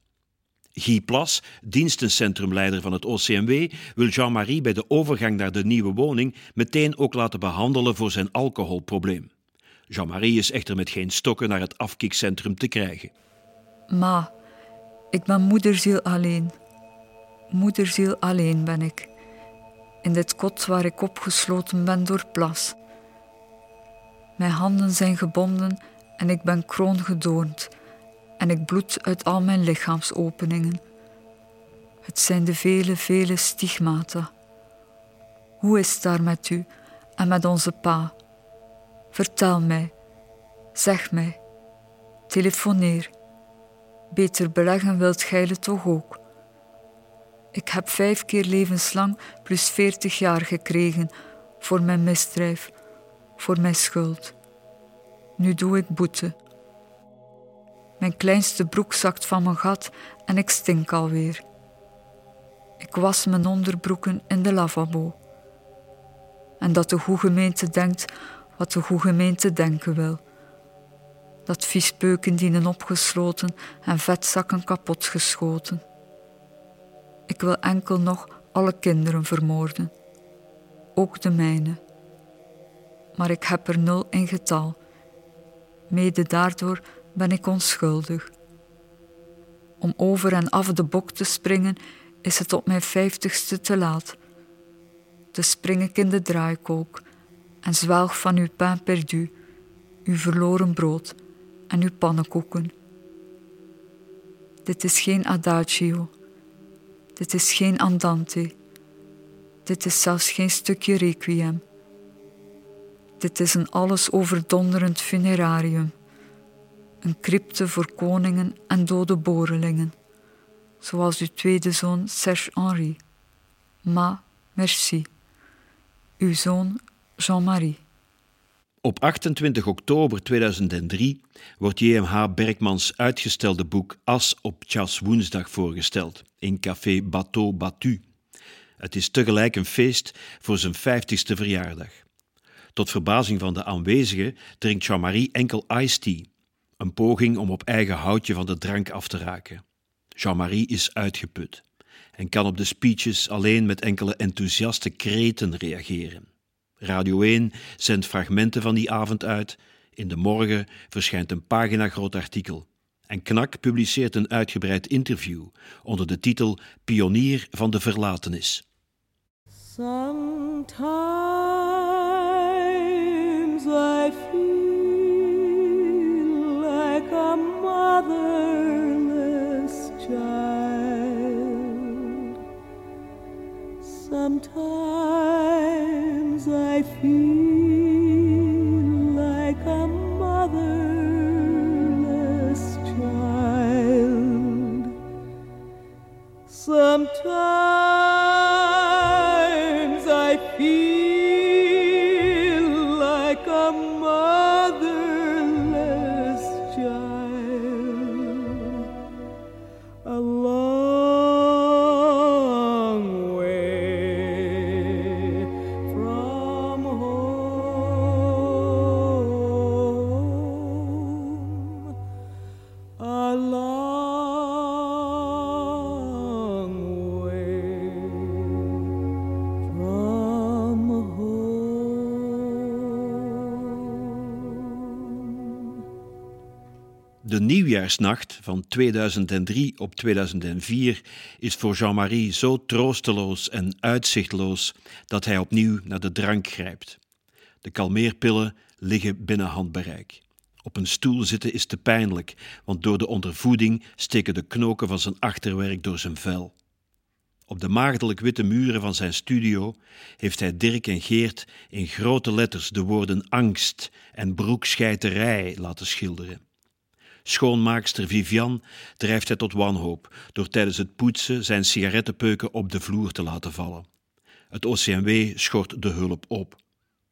Guy Plas, dienstencentrumleider van het OCMW, wil Jean-Marie bij de overgang naar de nieuwe woning meteen ook laten behandelen voor zijn alcoholprobleem. Jean-Marie is echter met geen stokken naar het afkikcentrum te krijgen. Ma, ik ben moederziel alleen. Moederziel alleen ben ik. In dit kot waar ik opgesloten ben door plas. Mijn handen zijn gebonden en ik ben kroongedoornd en ik bloed uit al mijn lichaamsopeningen. Het zijn de vele, vele stigmata. Hoe is het daar met u en met onze pa? Vertel mij, zeg mij, telefoneer. Beter beleggen wilt gij het toch ook? Ik heb vijf keer levenslang plus veertig jaar gekregen voor mijn misdrijf, voor mijn schuld. Nu doe ik boete. Mijn kleinste broek zakt van mijn gat en ik stink alweer. Ik was mijn onderbroeken in de lavabo. En dat de goede gemeente denkt wat de goede gemeente denken wil. Dat viespeuken dienen opgesloten en vetzakken kapotgeschoten. Ik wil enkel nog alle kinderen vermoorden, ook de mijne. Maar ik heb er nul in getal. Mede daardoor ben ik onschuldig. Om over en af de bok te springen is het op mijn vijftigste te laat. De spring ik in de draaikolk en zwelg van uw pain perdu, uw verloren brood en uw pannenkoeken. Dit is geen adagio, dit is geen andante, dit is zelfs geen stukje requiem. Dit is een alles overdonderend funerarium, een crypte voor koningen en dode borelingen, zoals uw tweede zoon Serge Henri. Ma, merci. Uw zoon Jean-Marie. Op 28 oktober 2003 wordt JMH Bergmans uitgestelde boek As op Chas Woensdag voorgesteld in café Bateau Battu. Het is tegelijk een feest voor zijn 50ste verjaardag. Tot verbazing van de aanwezigen drinkt Jean-Marie enkel iced tea, een poging om op eigen houtje van de drank af te raken. Jean-Marie is uitgeput en kan op de speeches alleen met enkele enthousiaste kreten reageren. Radio 1 zendt fragmenten van die avond uit. In de morgen verschijnt een pagina groot artikel. En Knak publiceert een uitgebreid interview onder de titel Pionier van de verlatenis. Sometimes I feel like a motherless child. I feel like a motherless child. Sometimes nieuwjaarsnacht van 2003 op 2004 is voor Jean-Marie zo troosteloos en uitzichtloos dat hij opnieuw naar de drank grijpt. De kalmeerpillen liggen binnen handbereik. Op een stoel zitten is te pijnlijk, want door de ondervoeding steken de knoken van zijn achterwerk door zijn vel. Op de maagdelijk witte muren van zijn studio heeft hij Dirk en Geert in grote letters de woorden angst en broekscheiterij laten schilderen. Schoonmaakster Vivian drijft hij tot wanhoop door tijdens het poetsen zijn sigarettenpeuken op de vloer te laten vallen. Het OCMW schort de hulp op.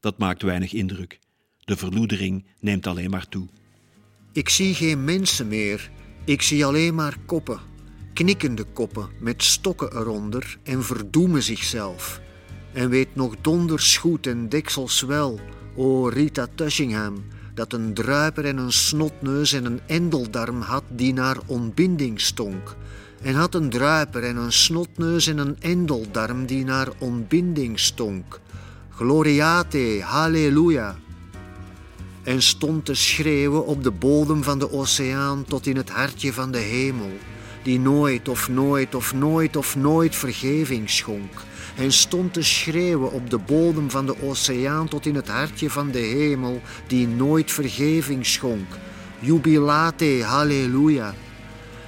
Dat maakt weinig indruk. De verloedering neemt alleen maar toe. Ik zie geen mensen meer. Ik zie alleen maar koppen. Knikkende koppen met stokken eronder en verdoemen zichzelf. En weet nog donders goed en deksels wel, o Rita Tushingham, dat een druiper en een snotneus en een endeldarm had die naar ontbinding stonk. en had een druiper en een snotneus en een endeldarm die naar ontbinding stonk. Gloriate, halleluja. En stond te schreeuwen op de bodem van de oceaan tot in het hartje van de hemel, die nooit of nooit of nooit of nooit vergeving schonk. En stond te schreeuwen op de bodem van de oceaan tot in het hartje van de hemel, die nooit vergeving schonk. Jubilate, halleluja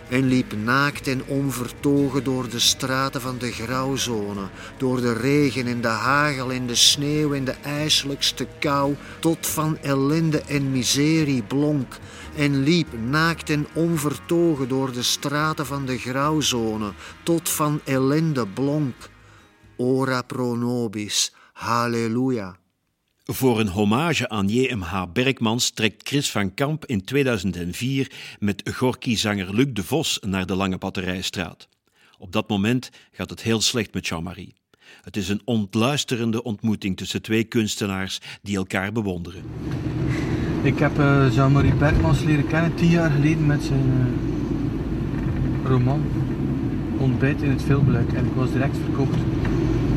en liep naakt en onvertogen door de straten van de grauwzone, door de regen en de hagel en de sneeuw en de ijselijkste kou, tot van ellende en miserie blonk, en liep naakt en onvertogen door de straten van de grauwzone, tot van ellende blonk. Ora pro nobis, halleluja. Voor een hommage aan J.M.H. Berkmans trekt Chris van Kamp in 2004 met Gorky-zanger Luc de Vos naar de Lange Batterijstraat. Op dat moment gaat het heel slecht met Jean-Marie. Het is een ontluisterende ontmoeting tussen twee kunstenaars die elkaar bewonderen. Ik heb uh, Jean-Marie Berkmans leren kennen tien jaar geleden met zijn uh, roman Ontbijt in het Veelbeluik. En ik was direct verkocht.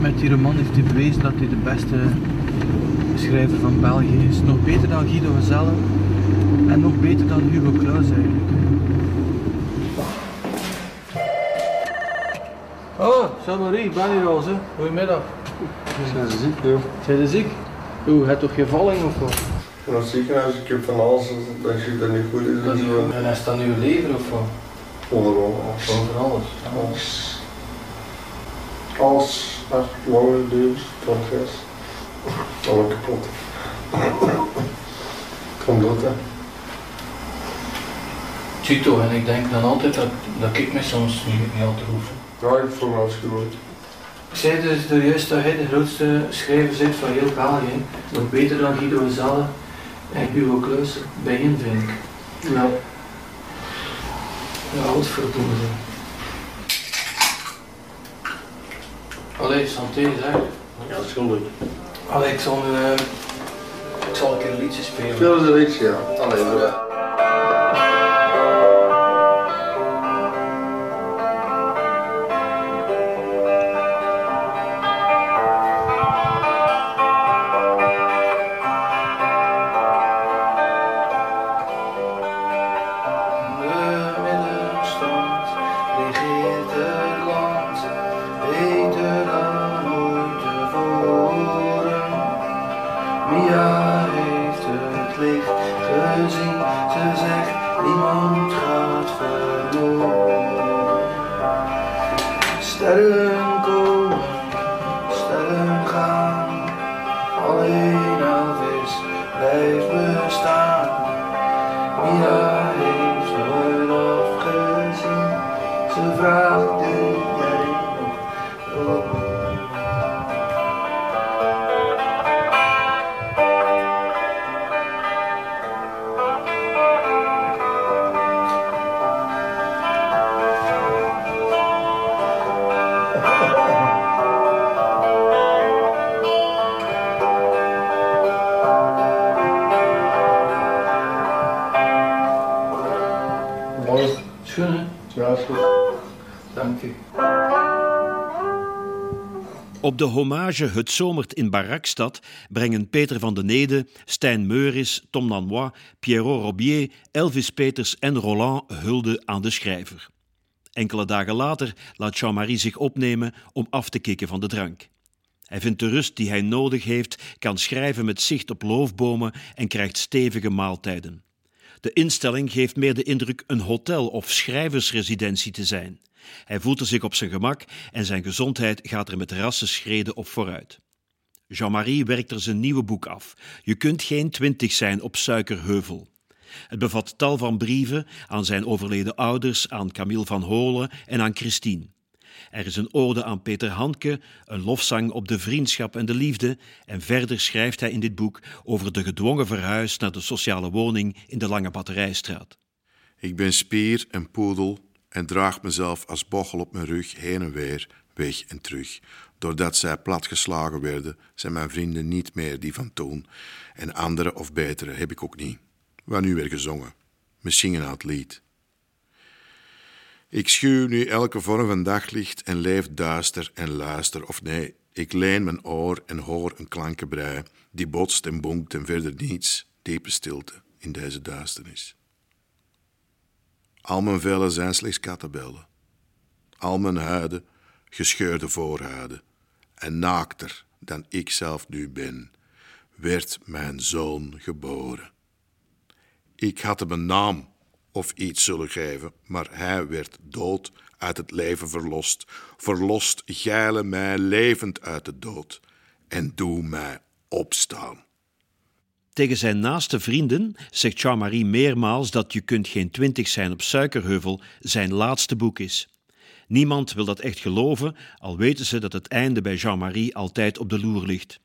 Met die roman heeft hij bewezen dat hij de beste schrijver van België is. Nog beter dan Guido Gezelle en nog beter dan Hugo Claus eigenlijk. Oh, Jean-Marie, ik ben hier al. Goedemiddag. Zijn ze ziek, joh? Zijn je ziek? Oeh, heb je toch geen valling of wat? In het ziekenhuis, ik heb van alles, dat je dat niet goed is. Dat en is zo. en is dat nu leven of wat? Overal. Over alles. Alles. Alles. Longen, duurs, van gas. Alle kapot. Kom dat, hè. Chito, en ik denk dan altijd dat, dat ik me soms niet, niet al te hoef. Ja, ik voel me. Ik zei dus juist dat hij de grootste schrijver bent van heel België. Nog beter dan Guido Gezelle en Hugo Claus bij hen vind ik. Ja. Ja, wat verdomme. Allee, santé zeg. Ja, schuldig. Ik nu... eh, ik zal een keer een liedje spelen. Veel is er iets, ja. Allee, de hommage Het Zomert in Barakstad brengen Peter van den Stijn Meuris, Tom Lanois, Pierrot Robier, Elvis Peters en Roland hulde aan de schrijver. Enkele dagen later laat Jean-Marie zich opnemen om af te kicken van de drank. Hij vindt de rust die hij nodig heeft, kan schrijven met zicht op loofbomen en krijgt stevige maaltijden. De instelling geeft meer de indruk een hotel of schrijversresidentie te zijn. Hij voelt er zich op zijn gemak en zijn gezondheid gaat er met rassenschreden op vooruit. Jean-Marie werkt er zijn nieuwe boek af. Je kunt geen twintig zijn op Suikerheuvel. Het bevat tal van brieven aan zijn overleden ouders, aan Camille van Holen en aan Christine. Er is een ode aan Peter Handke, een lofzang op de vriendschap en de liefde en verder schrijft hij in dit boek over de gedwongen verhuis naar de sociale woning in de Lange Batterijstraat. Ik ben spier en poedel en draag mezelf als bochel op mijn rug heen en weer, weg en terug. Doordat zij platgeslagen werden, zijn mijn vrienden niet meer die van toen. En andere of betere heb ik ook niet. Waar nu weer gezongen. We zingen aan lied. Ik schuw nu elke vorm van daglicht en leef duister en luister. Of nee, ik leen mijn oor en hoor een klankenbrei die botst en bonkt en verder niets, diepe stilte in deze duisternis. Al mijn vellen zijn slechts kattenbellen. Al mijn huiden gescheurde voorhuiden. En naakter dan ik zelf nu ben, werd mijn zoon geboren. Ik had hem een naam of iets zullen geven, maar hij werd dood uit het leven verlost. Verlost geile mij levend uit de dood en doe mij opstaan. Tegen zijn naaste vrienden zegt Jean-Marie meermaals dat Je kunt geen twintig zijn op Suikerheuvel zijn laatste boek is. Niemand wil dat echt geloven, al weten ze dat het einde bij Jean-Marie altijd op de loer ligt.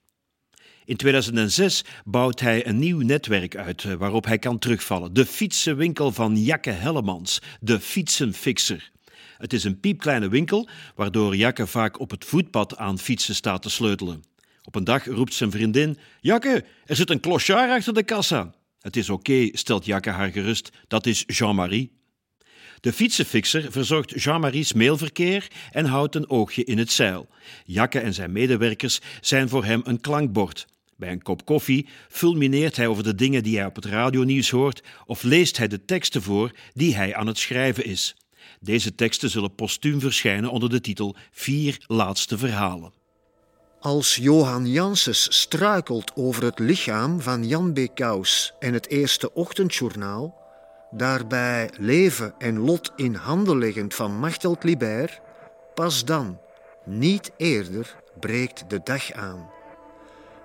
In 2006 bouwt hij een nieuw netwerk uit eh, waarop hij kan terugvallen. De fietsenwinkel van Jakke Hellemans, de fietsenfixer. Het is een piepkleine winkel waardoor Jakke vaak op het voetpad aan fietsen staat te sleutelen. Op een dag roept zijn vriendin: Jakke, er zit een clochard achter de kassa. Het is oké, stelt Jakke haar gerust, dat is Jean-Marie. De fietsenfixer verzorgt Jean-Marie's mailverkeer en houdt een oogje in het zeil. Jakke en zijn medewerkers zijn voor hem een klankbord. Bij een kop koffie fulmineert hij over de dingen die hij op het radionieuws hoort of leest hij de teksten voor die hij aan het schrijven is. Deze teksten zullen postuum verschijnen onder de titel Vier laatste verhalen. Als Johan Janssens struikelt over het lichaam van Jan B. Kous en het eerste ochtendjournaal, daarbij leven en lot in handen leggend van Machteld Libert, pas dan, niet eerder, breekt de dag aan.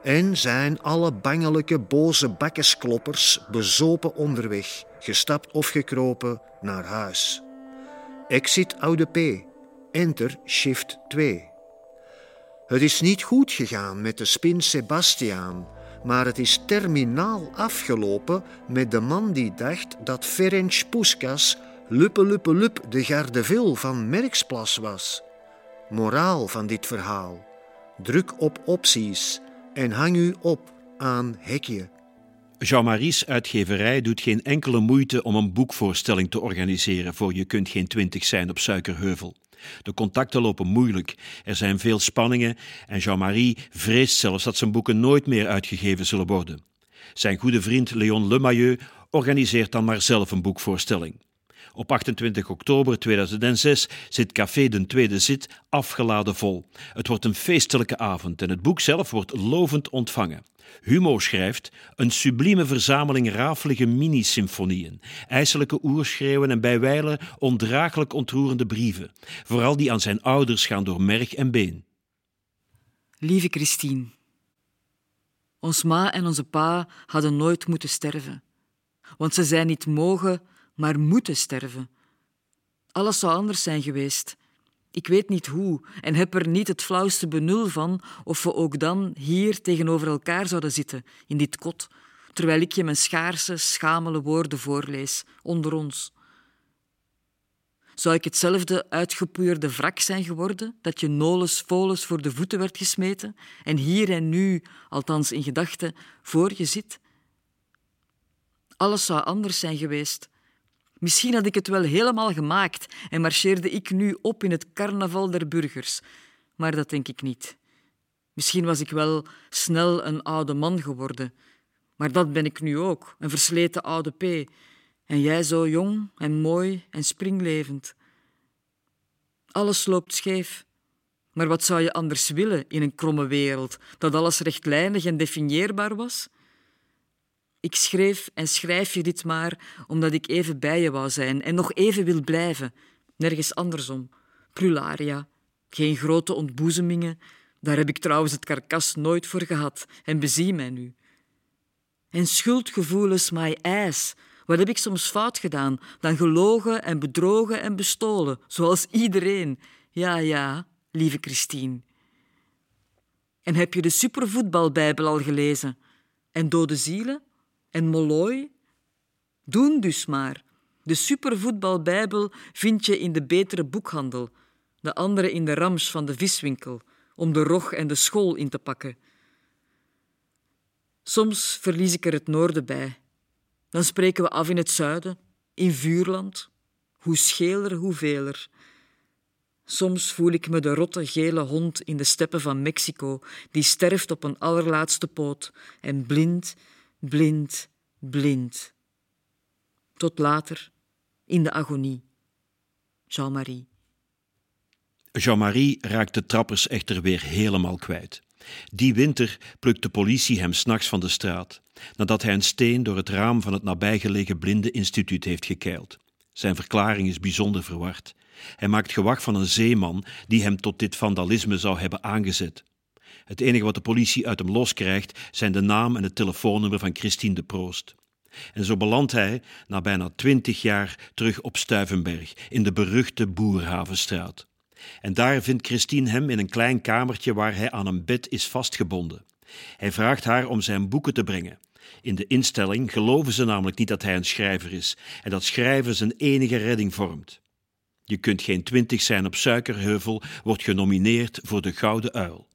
En zijn alle bangelijke boze bakkenskloppers bezopen onderweg, gestapt of gekropen naar huis. Exit Oude P. Enter Shift 2. Het is niet goed gegaan met de spin Sebastiaan, maar het is terminaal afgelopen met de man die dacht dat Ferenc Puskas Luppe Luppe Lup de Gardeville van Merksplas was. Moraal van dit verhaal. Druk op opties en hang u op aan hekje. Jean-Marie's uitgeverij doet geen enkele moeite om een boekvoorstelling te organiseren voor Je kunt geen twintig zijn op Suikerheuvel. De contacten lopen moeilijk, er zijn veel spanningen en Jean-Marie vreest zelfs dat zijn boeken nooit meer uitgegeven zullen worden. Zijn goede vriend Léon Lemayeux organiseert dan maar zelf een boekvoorstelling. Op 28 oktober 2006 zit Café de Tweede Zit afgeladen vol. Het wordt een feestelijke avond en het boek zelf wordt lovend ontvangen. Humo schrijft een sublieme verzameling rafelige mini-symfonieën, ijselijke oerschreeuwen en bijwijlen ondraaglijk ontroerende brieven. Vooral die aan zijn ouders gaan door merg en been. Lieve Christine, ons ma en onze pa hadden nooit moeten sterven, want ze zijn niet mogen, maar moeten sterven. Alles zou anders zijn geweest. Ik weet niet hoe en heb er niet het flauwste benul van of we ook dan hier tegenover elkaar zouden zitten, in dit kot, terwijl ik je mijn schaarse, schamele woorden voorlees, onder ons. Zou ik hetzelfde uitgepuurde wrak zijn geworden, dat je nolens volens voor de voeten werd gesmeten en hier en nu, althans in gedachten, voor je zit? Alles zou anders zijn geweest. Misschien had ik het wel helemaal gemaakt en marcheerde ik nu op in het carnaval der burgers. Maar dat denk ik niet. Misschien was ik wel snel een oude man geworden. Maar dat ben ik nu ook, een versleten oude P. En jij zo jong en mooi en springlevend. Alles loopt scheef. Maar wat zou je anders willen in een kromme wereld, dat alles rechtlijnig en definieerbaar was? Ik schreef en schrijf je dit maar omdat ik even bij je wou zijn en nog even wil blijven, nergens andersom. Prularia, geen grote ontboezemingen, daar heb ik trouwens het karkas nooit voor gehad en bezie mij nu. En schuldgevoelens my ass, wat heb ik soms fout gedaan, dan gelogen en bedrogen en bestolen, zoals iedereen. Ja, ja, lieve Christine. En heb je de supervoetbalbijbel al gelezen? En dode zielen? En Molloy? Doen dus maar. De supervoetbalbijbel vind je in de betere boekhandel, de andere in de rams van de viswinkel, om de rog en de school in te pakken. Soms verlies ik er het noorden bij. Dan spreken we af in het zuiden, in vuurland. Hoe scheler, hoe veler. Soms voel ik me de rotte gele hond in de steppen van Mexico, die sterft op een allerlaatste poot en blind, blind, blind. Tot later, in de agonie. Jean-Marie. Jean-Marie raakt de trappers echter weer helemaal kwijt. Die winter plukt de politie hem s'nachts van de straat, nadat hij een steen door het raam van het nabijgelegen blindeninstituut heeft gekeild. Zijn verklaring is bijzonder verward. Hij maakt gewag van een zeeman die hem tot dit vandalisme zou hebben aangezet. Het enige wat de politie uit hem loskrijgt zijn de naam en het telefoonnummer van Christine de Proost. En zo belandt hij, na bijna twintig jaar, terug op Stuivenberg, in de beruchte Boerhavenstraat. En daar vindt Christine hem in een klein kamertje waar hij aan een bed is vastgebonden. Hij vraagt haar om zijn boeken te brengen. In de instelling geloven ze namelijk niet dat hij een schrijver is en dat schrijven zijn enige redding vormt. Je kunt geen twintig zijn op Suikerheuvel wordt genomineerd voor de Gouden Uil.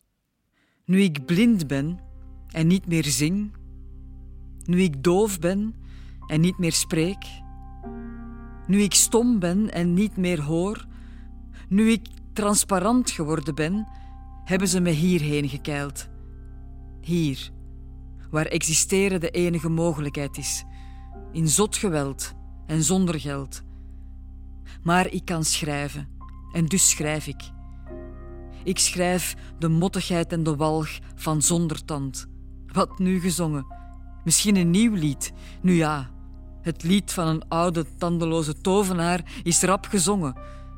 Nu ik blind ben en niet meer zing, nu ik doof ben en niet meer spreek, nu ik stom ben en niet meer hoor, nu ik transparant geworden ben, hebben ze me hierheen gekeild. Hier, waar existeren de enige mogelijkheid is, in zot geweld en zonder geld. Maar ik kan schrijven, en dus schrijf ik. Ik schrijf de mottigheid en de walg van zonder tand. Wat nu gezongen? Misschien een nieuw lied. Nu ja, het lied van een oude, tandeloze tovenaar is rap gezongen.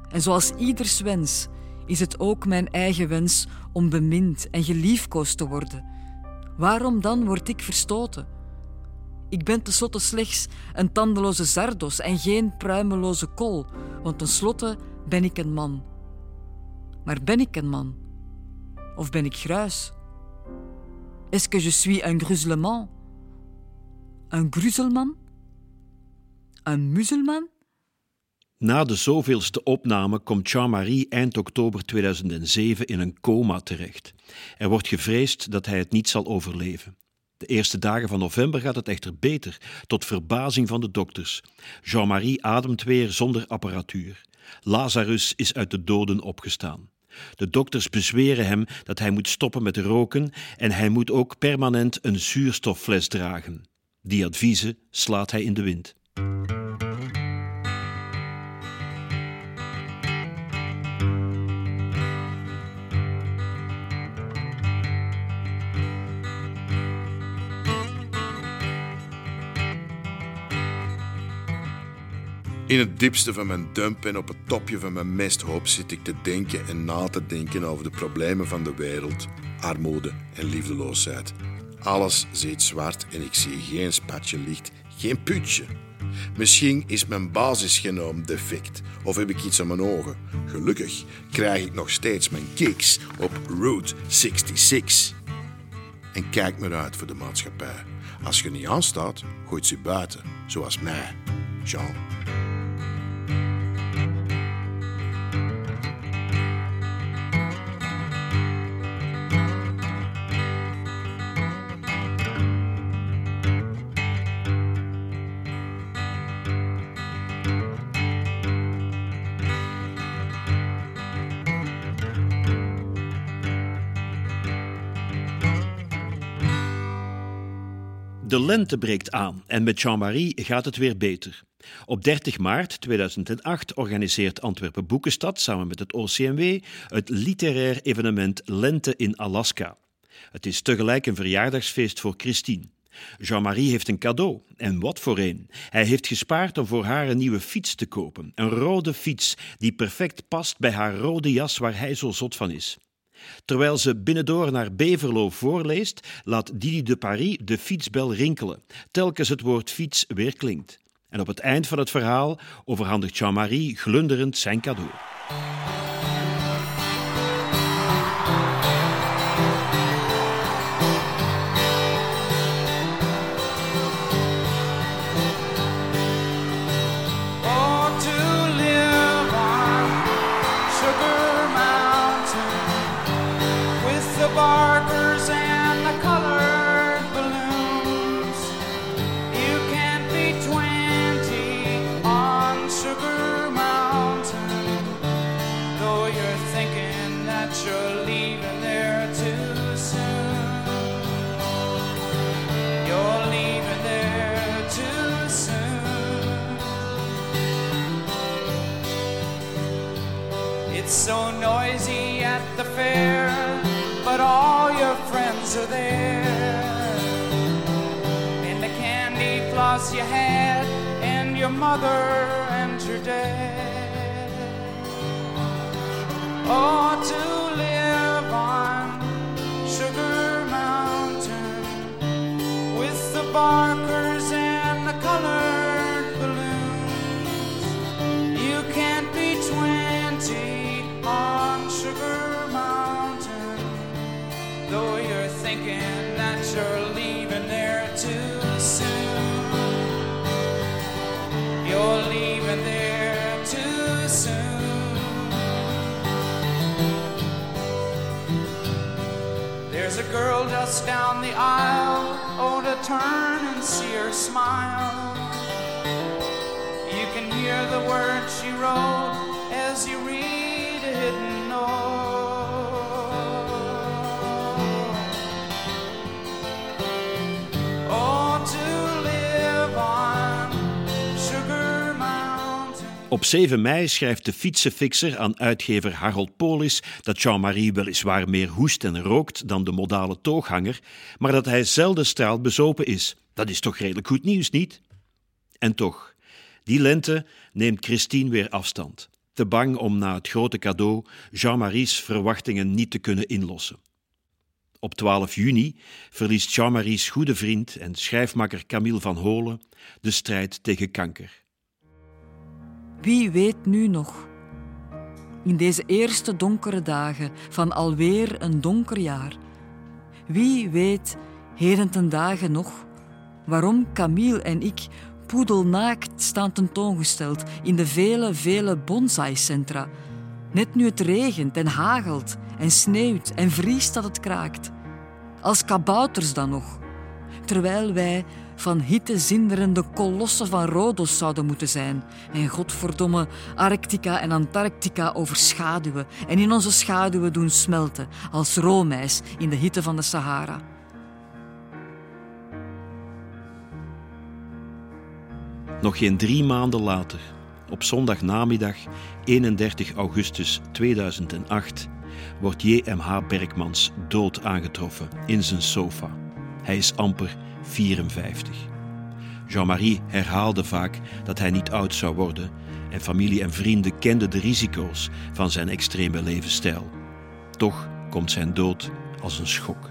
En zoals ieders wens is het ook mijn eigen wens om bemind en geliefkoosd te worden. Waarom dan word ik verstoten? Ik ben tenslotte slechts een tandeloze zardos en geen pruimeloze kol, want tenslotte ben ik een man. Maar ben ik een man? Of ben ik gruis? Est-ce que je suis un gruzelement? Un gruzelman? Un muzelman? Na de zoveelste opname komt Jean-Marie eind oktober 2007 in een coma terecht. Er wordt gevreesd dat hij het niet zal overleven. De eerste dagen van november gaat het echter beter, tot verbazing van de dokters. Jean-Marie ademt weer zonder apparatuur. Lazarus is uit de doden opgestaan. De dokters bezweren hem dat hij moet stoppen met roken en hij moet ook permanent een zuurstoffles dragen. Die adviezen slaat hij in de wind. In het diepste van mijn dump en op het topje van mijn mesthoop zit ik te denken en na te denken over de problemen van de wereld, armoede en liefdeloosheid. Alles ziet zwart en ik zie geen spatje licht, geen putje. Misschien is mijn basisgenoom defect of heb ik iets aan mijn ogen. Gelukkig krijg ik nog steeds mijn kicks op Route 66. En kijk maar uit voor de maatschappij. Als je niet aanstaat, gooit ze buiten, zoals mij, Jean. De lente breekt aan en met Jean-Marie gaat het weer beter. Op 30 maart 2008 organiseert Antwerpen Boekenstad samen met het OCMW het literair evenement Lente in Alaska. Het is tegelijk een verjaardagsfeest voor Christine. Jean-Marie heeft een cadeau. En wat voor een. Hij heeft gespaard om voor haar een nieuwe fiets te kopen. Een rode fiets die perfect past bij haar rode jas waar hij zo zot van is. Terwijl ze binnendoor naar Beverlo voorleest, laat Didi de Paris de fietsbel rinkelen, telkens het woord fiets weer klinkt. En op het eind van het verhaal overhandigt Jean-Marie glunderend zijn cadeau. Noisy at the fair, but all your friends are there. And the candy floss you had, and your mother and your dad. Oh, to live on Sugar Mountain with the barkers you're leaving there too soon. You're leaving there too soon. There's a girl just down the aisle, oh, to turn and see her smile. You can hear the words she wrote Op 7 mei schrijft de fietsenfixer aan uitgever Harold Polis dat Jean-Marie weliswaar meer hoest en rookt dan de modale tooghanger, maar dat hij zelden straalbezopen is. Dat is toch redelijk goed nieuws, niet? En toch, die lente neemt Christine weer afstand. Te bang om na het grote cadeau Jean-Marie's verwachtingen niet te kunnen inlossen. Op 12 juni verliest Jean-Marie's goede vriend en schrijfmakker Camille van Holen de strijd tegen kanker. Wie weet nu nog? In deze eerste donkere dagen van alweer een donker jaar. Wie weet heden ten dagen nog waarom Camille en ik poedelnaakt staan tentoongesteld in de vele, vele bonsai-centra. Net nu het regent en hagelt en sneeuwt en vriest dat het kraakt. Als kabouters dan nog. Terwijl wij van hitte zinderende kolossen van Rhodos zouden moeten zijn en godverdomme Arctica en Antarctica overschaduwen en in onze schaduwen doen smelten als roomijs in de hitte van de Sahara. Nog geen drie maanden later, op zondagnamiddag 31 augustus 2008, wordt J.M.H. Berkmans dood aangetroffen in zijn sofa. Hij is amper 54. Jean-Marie herhaalde vaak dat hij niet oud zou worden en familie en vrienden kenden de risico's van zijn extreme levensstijl. Toch komt zijn dood als een schok.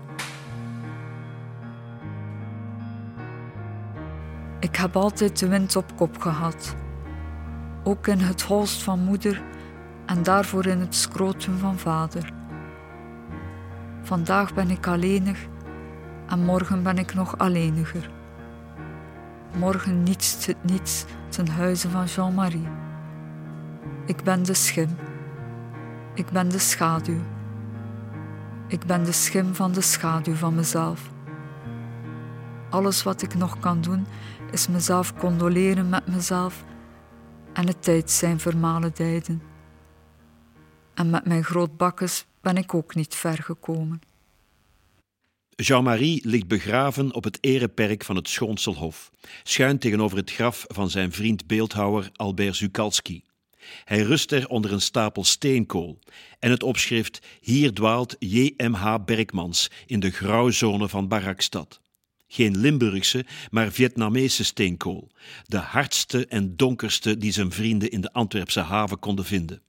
Ik heb altijd de wind op kop gehad. Ook in het holst van moeder en daarvoor in het scrotum van vader. Vandaag ben ik alleenig en morgen ben ik nog alleeniger. Morgen niets het niets ten huize van Jean-Marie. Ik ben de schim. Ik ben de schaduw. Ik ben de schim van de schaduw van mezelf. Alles wat ik nog kan doen, is mezelf condoleren met mezelf en het tijd zijn vermalendijden. En met mijn grootbakkes ben ik ook niet ver gekomen. Jean-Marie ligt begraven op het ereperk van het Schoonselhof, schuin tegenover het graf van zijn vriend beeldhouwer Albert Zukalski. Hij rust er onder een stapel steenkool en het opschrift Hier dwaalt J.M.H. Berkmans in de grauwzone van Barakstad. Geen Limburgse, maar Vietnamese steenkool, de hardste en donkerste die zijn vrienden in de Antwerpse haven konden vinden.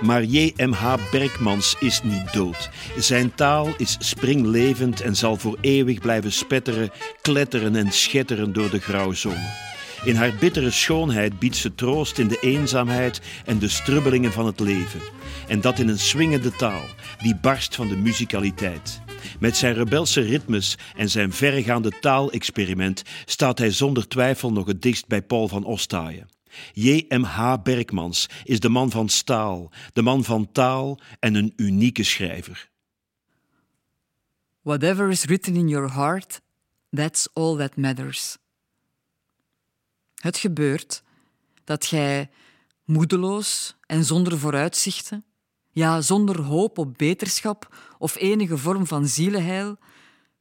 Maar J.M.H. Berkmans is niet dood. Zijn taal is springlevend en zal voor eeuwig blijven spetteren, kletteren en schetteren door de grauwzone. In haar bittere schoonheid biedt ze troost in de eenzaamheid en de strubbelingen van het leven. En dat in een swingende taal, die barst van de muzikaliteit. Met zijn rebelse ritmes en zijn verregaande taalexperiment staat hij zonder twijfel nog het dichtst bij Paul van Ostaaien. J.M.H. Berkmans is de man van staal, de man van taal en een unieke schrijver. Whatever is written in your heart, that's all that matters. Het gebeurt dat gij moedeloos en zonder vooruitzichten, ja, zonder hoop op beterschap of enige vorm van zielenheil,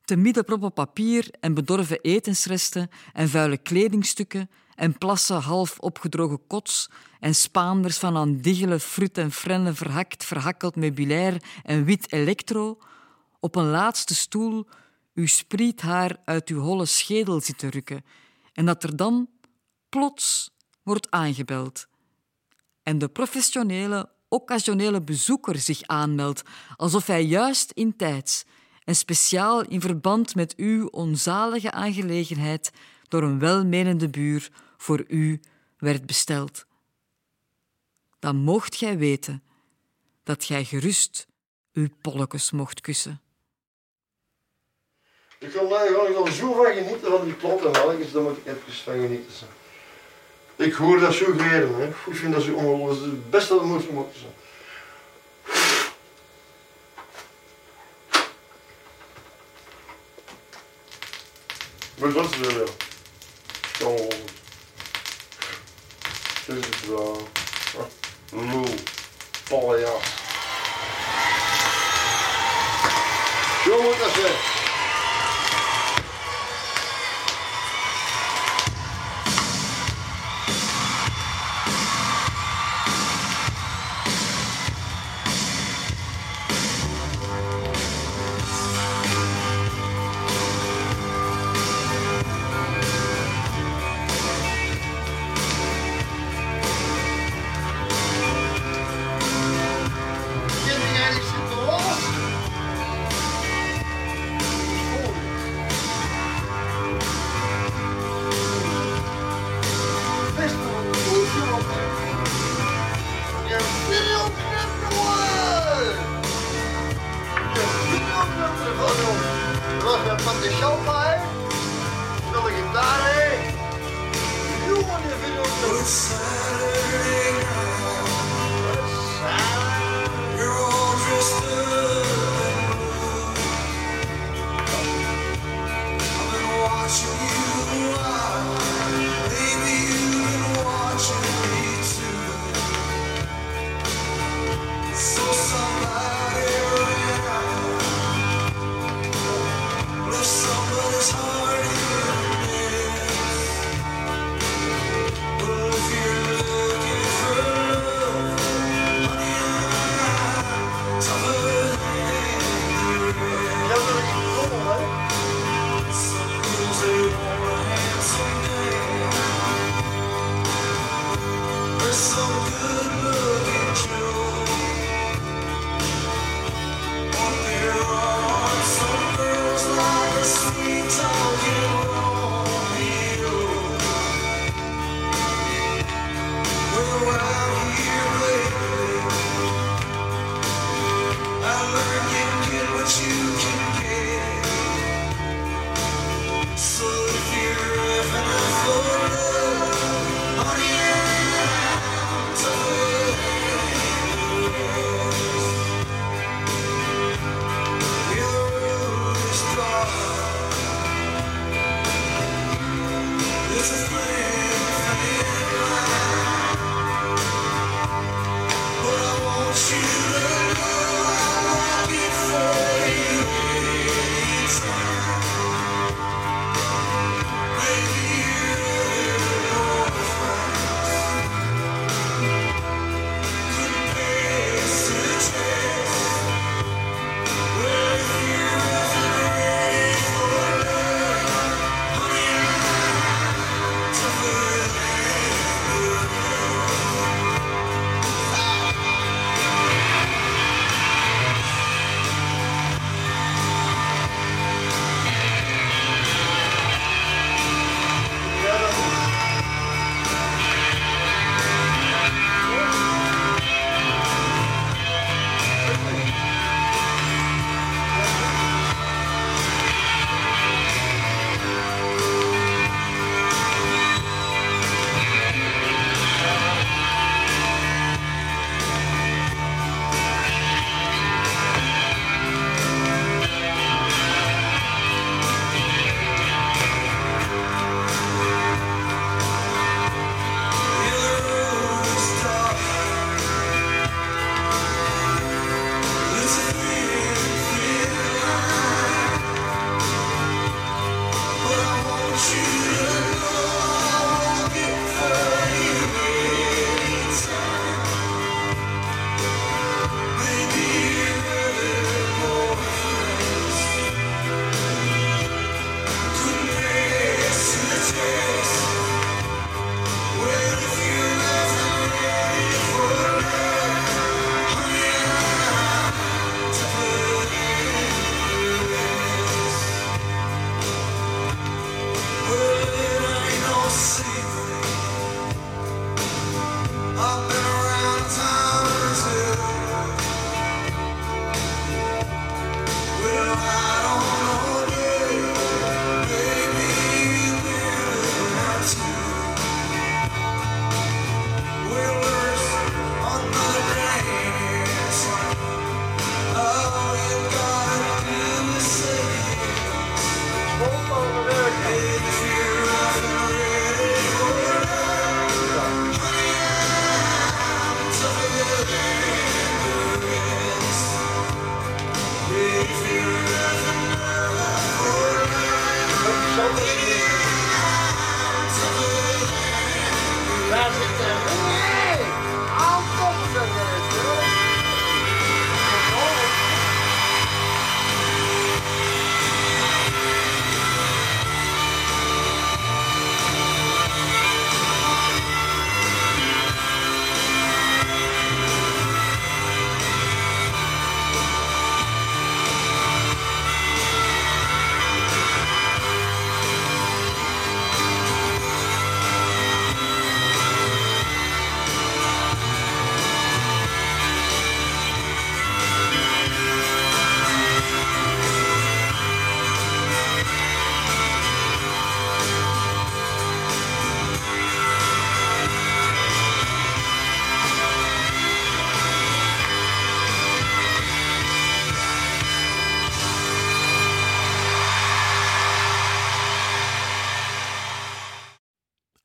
te midden proppen papier en bedorven etensresten en vuile kledingstukken en plassen half opgedrogen kots en spaanders van aan diggelen, fruit en frenne verhakt, verhakkeld meubilair en wit elektro, op een laatste stoel uw spriethaar uit uw holle schedel zitten rukken en dat er dan plots wordt aangebeld en de professionele, occasionele bezoeker zich aanmeldt, alsof hij juist in tijds en speciaal in verband met uw onzalige aangelegenheid door een welmenende buur voor u werd besteld. Dan moogt gij weten dat gij gerust uw pollekes mocht kussen. Ik ga daar gewoon zo van genieten van die en melkjes, daar moet ik even van genieten. Zijn. Ik hoor dat zo gereden, hè. Ik vind dat zo ongelooflijk. Is het beste dat moet zijn. Maar dat is wel. Ongelooflijk. Dit is het wel. Lul. Paljas. Zo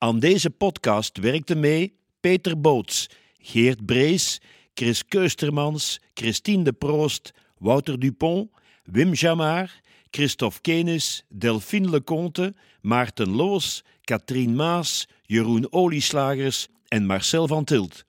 Aan deze podcast werkten mee Peter Boots, Geert Brees, Chris Keustermans, Christine de Proost, Wouter Dupont, Wim Jamar, Christophe Kenis, Delphine Leconte, Maarten Loos, Katrien Maas, Jeroen Olieslagers en Marcel van Tilt.